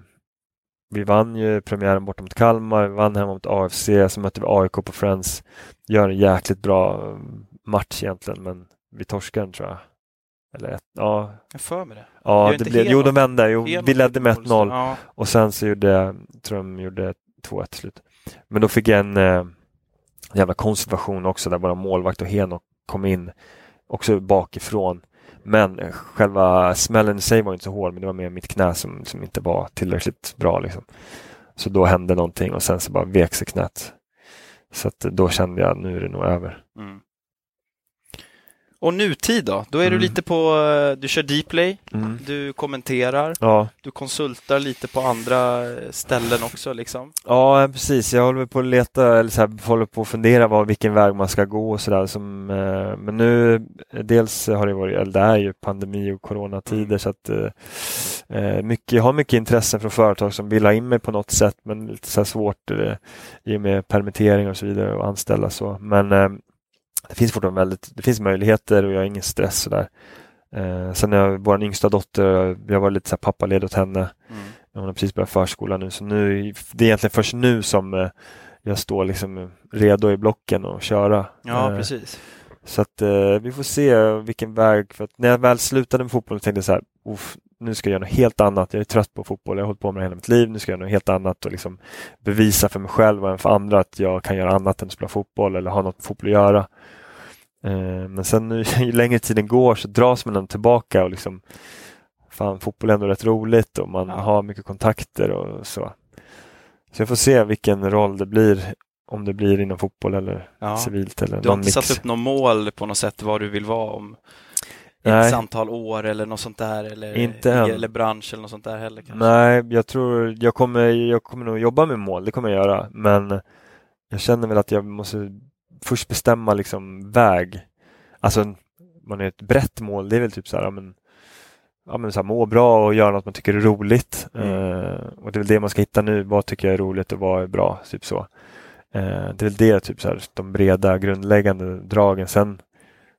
vi vann ju premiären borta mot Kalmar, vi vann hemma mot AFC, så mötte vi AIK på Friends. Gör en jäkligt bra eh, match egentligen, men vi torskar den tror jag. Eller ett, ja, Jag för mig det. ja det inte blev, jo de vände, jo, vi ledde med gjorde 1-0 mål, Ja, och sen så gjorde, tror jag de gjorde 2-1 till slut. Men då fick jag en eh, jävla konservation också där våra målvakt och Henok kom in också bakifrån. Men eh, själva smällen i sig var inte så hård men det var mer mitt knä som, som inte var tillräckligt bra. Liksom. Så då hände någonting och sen så bara vek sig knät. Så att eh, då kände jag nu är det nog över. mm. Och nutid då? Då är du Mm. lite på, eh, du kör Dplay, Mm. du kommenterar, Ja. du konsultar lite på andra eh, ställen också liksom. ja, precis. Jag håller på att leta, eller så här, håller på att fundera vad, vilken väg man ska gå och sådär. Som, eh, men nu, eh, dels har det varit, eller det är ju pandemi och coronatider Mm. så att eh, eh, mycket, jag har mycket intresse från företag som vill ha in mig på något sätt men lite så svårt eh, i och med permittering och så vidare och anställa så. Men eh, det finns fortfarande väldigt, det finns möjligheter och jag har ingen stress sådär. Eh, sen är vår yngsta dotter, jag var lite så här pappaledig åt henne. Mm. Hon har precis börjat förskolan nu så nu, det är egentligen först nu som eh, jag står liksom redo i blocken och köra. Ja, Eh, precis. Så att eh, vi får se vilken väg, för att när jag väl slutade med fotboll tänkte jag så här, "Uff, nu ska jag göra något helt annat. Jag är trött på fotboll, jag har hållit på med det hela mitt liv, nu ska jag göra något helt annat och liksom bevisa för mig själv och även för andra att jag kan göra annat än att spela fotboll eller ha något med fotboll att göra. Eh, men sen nu, ju längre tiden går så dras man ändå tillbaka och liksom Fan, fotboll är ändå rätt roligt och man Ja. har mycket kontakter och så. Så jag får se vilken roll det blir, om det blir inom fotboll eller Ja. civilt eller Du har inte mix. satt upp något mål på något sätt vad du vill vara om Nej. ett antal år eller något sånt där eller, Inte än. eller bransch eller något sånt där heller kanske? Nej, jag tror jag kommer, jag kommer nog jobba med mål, det kommer jag göra. Men jag känner väl att jag måste först bestämma liksom väg. Alltså, man är ett brett mål, det är väl typ så här, ja, men, ja, men så här, må bra och göra något man tycker är roligt. Mm. Eh, och det är väl det man ska hitta nu, vad tycker jag är roligt och vad är bra, typ så. Eh, det är väl det, typ så här, de breda grundläggande dragen. Sen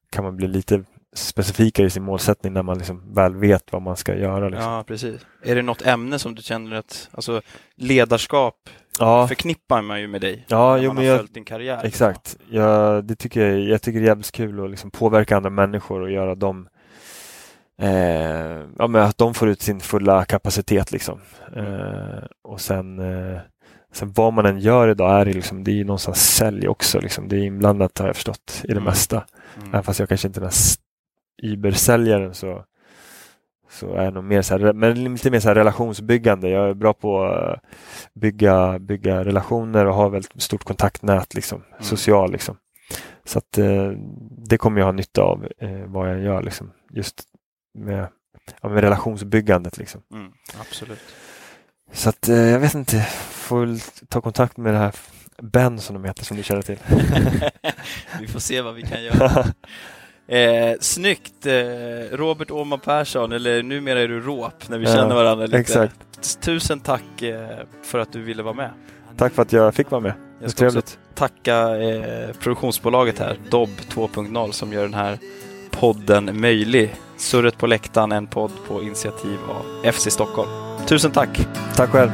kan man bli lite specifikare i sin målsättning när man liksom väl vet vad man ska göra. Liksom. Ja, precis. Är det något ämne som du känner att, alltså ledarskap Ja, förknippar man ju med dig Ja, när jo, man har jag- följt din karriär. exakt. Jag, det tycker jag, jag tycker det är jävligt kul att liksom påverka andra människor och göra dem eh, ja, men att de får ut sin fulla kapacitet. Liksom. Eh, och sen, eh, sen vad man än gör idag är det, liksom, det är ju någonstans sälj också. Liksom. Det är inblandat har jag förstått i det Mm. mesta. Mm. Även fast jag kanske inte är den Uber-säljaren så, så är jag nog mer så här, men lite mer så här relationsbyggande. Jag är bra på att bygga, bygga relationer och har väldigt stort kontaktnät, liksom, Mm. social. Liksom. Så att eh, det kommer jag ha nytta av eh, vad jag gör, liksom, just med, ja, med relationsbyggandet. Liksom. Mm, absolut. Så att eh, jag vet inte, får väl ta kontakt med det här Ben som de heter, som du känner till. vi får se vad vi kan göra. Eh, snyggt! Eh, Robert Åhman Persson, eller numera är du Råp när vi Ja, känner varandra lite. exakt. Tusen tack eh, för att du ville vara med. Tack för att jag fick vara med. Jag ska också trevligt. tacka eh, produktionsbolaget här, Dobb 2.0, som gör den här podden möjlig. Surret på läktaren, en podd på initiativ av FC Stockholm. Tusen tack! Tack själv.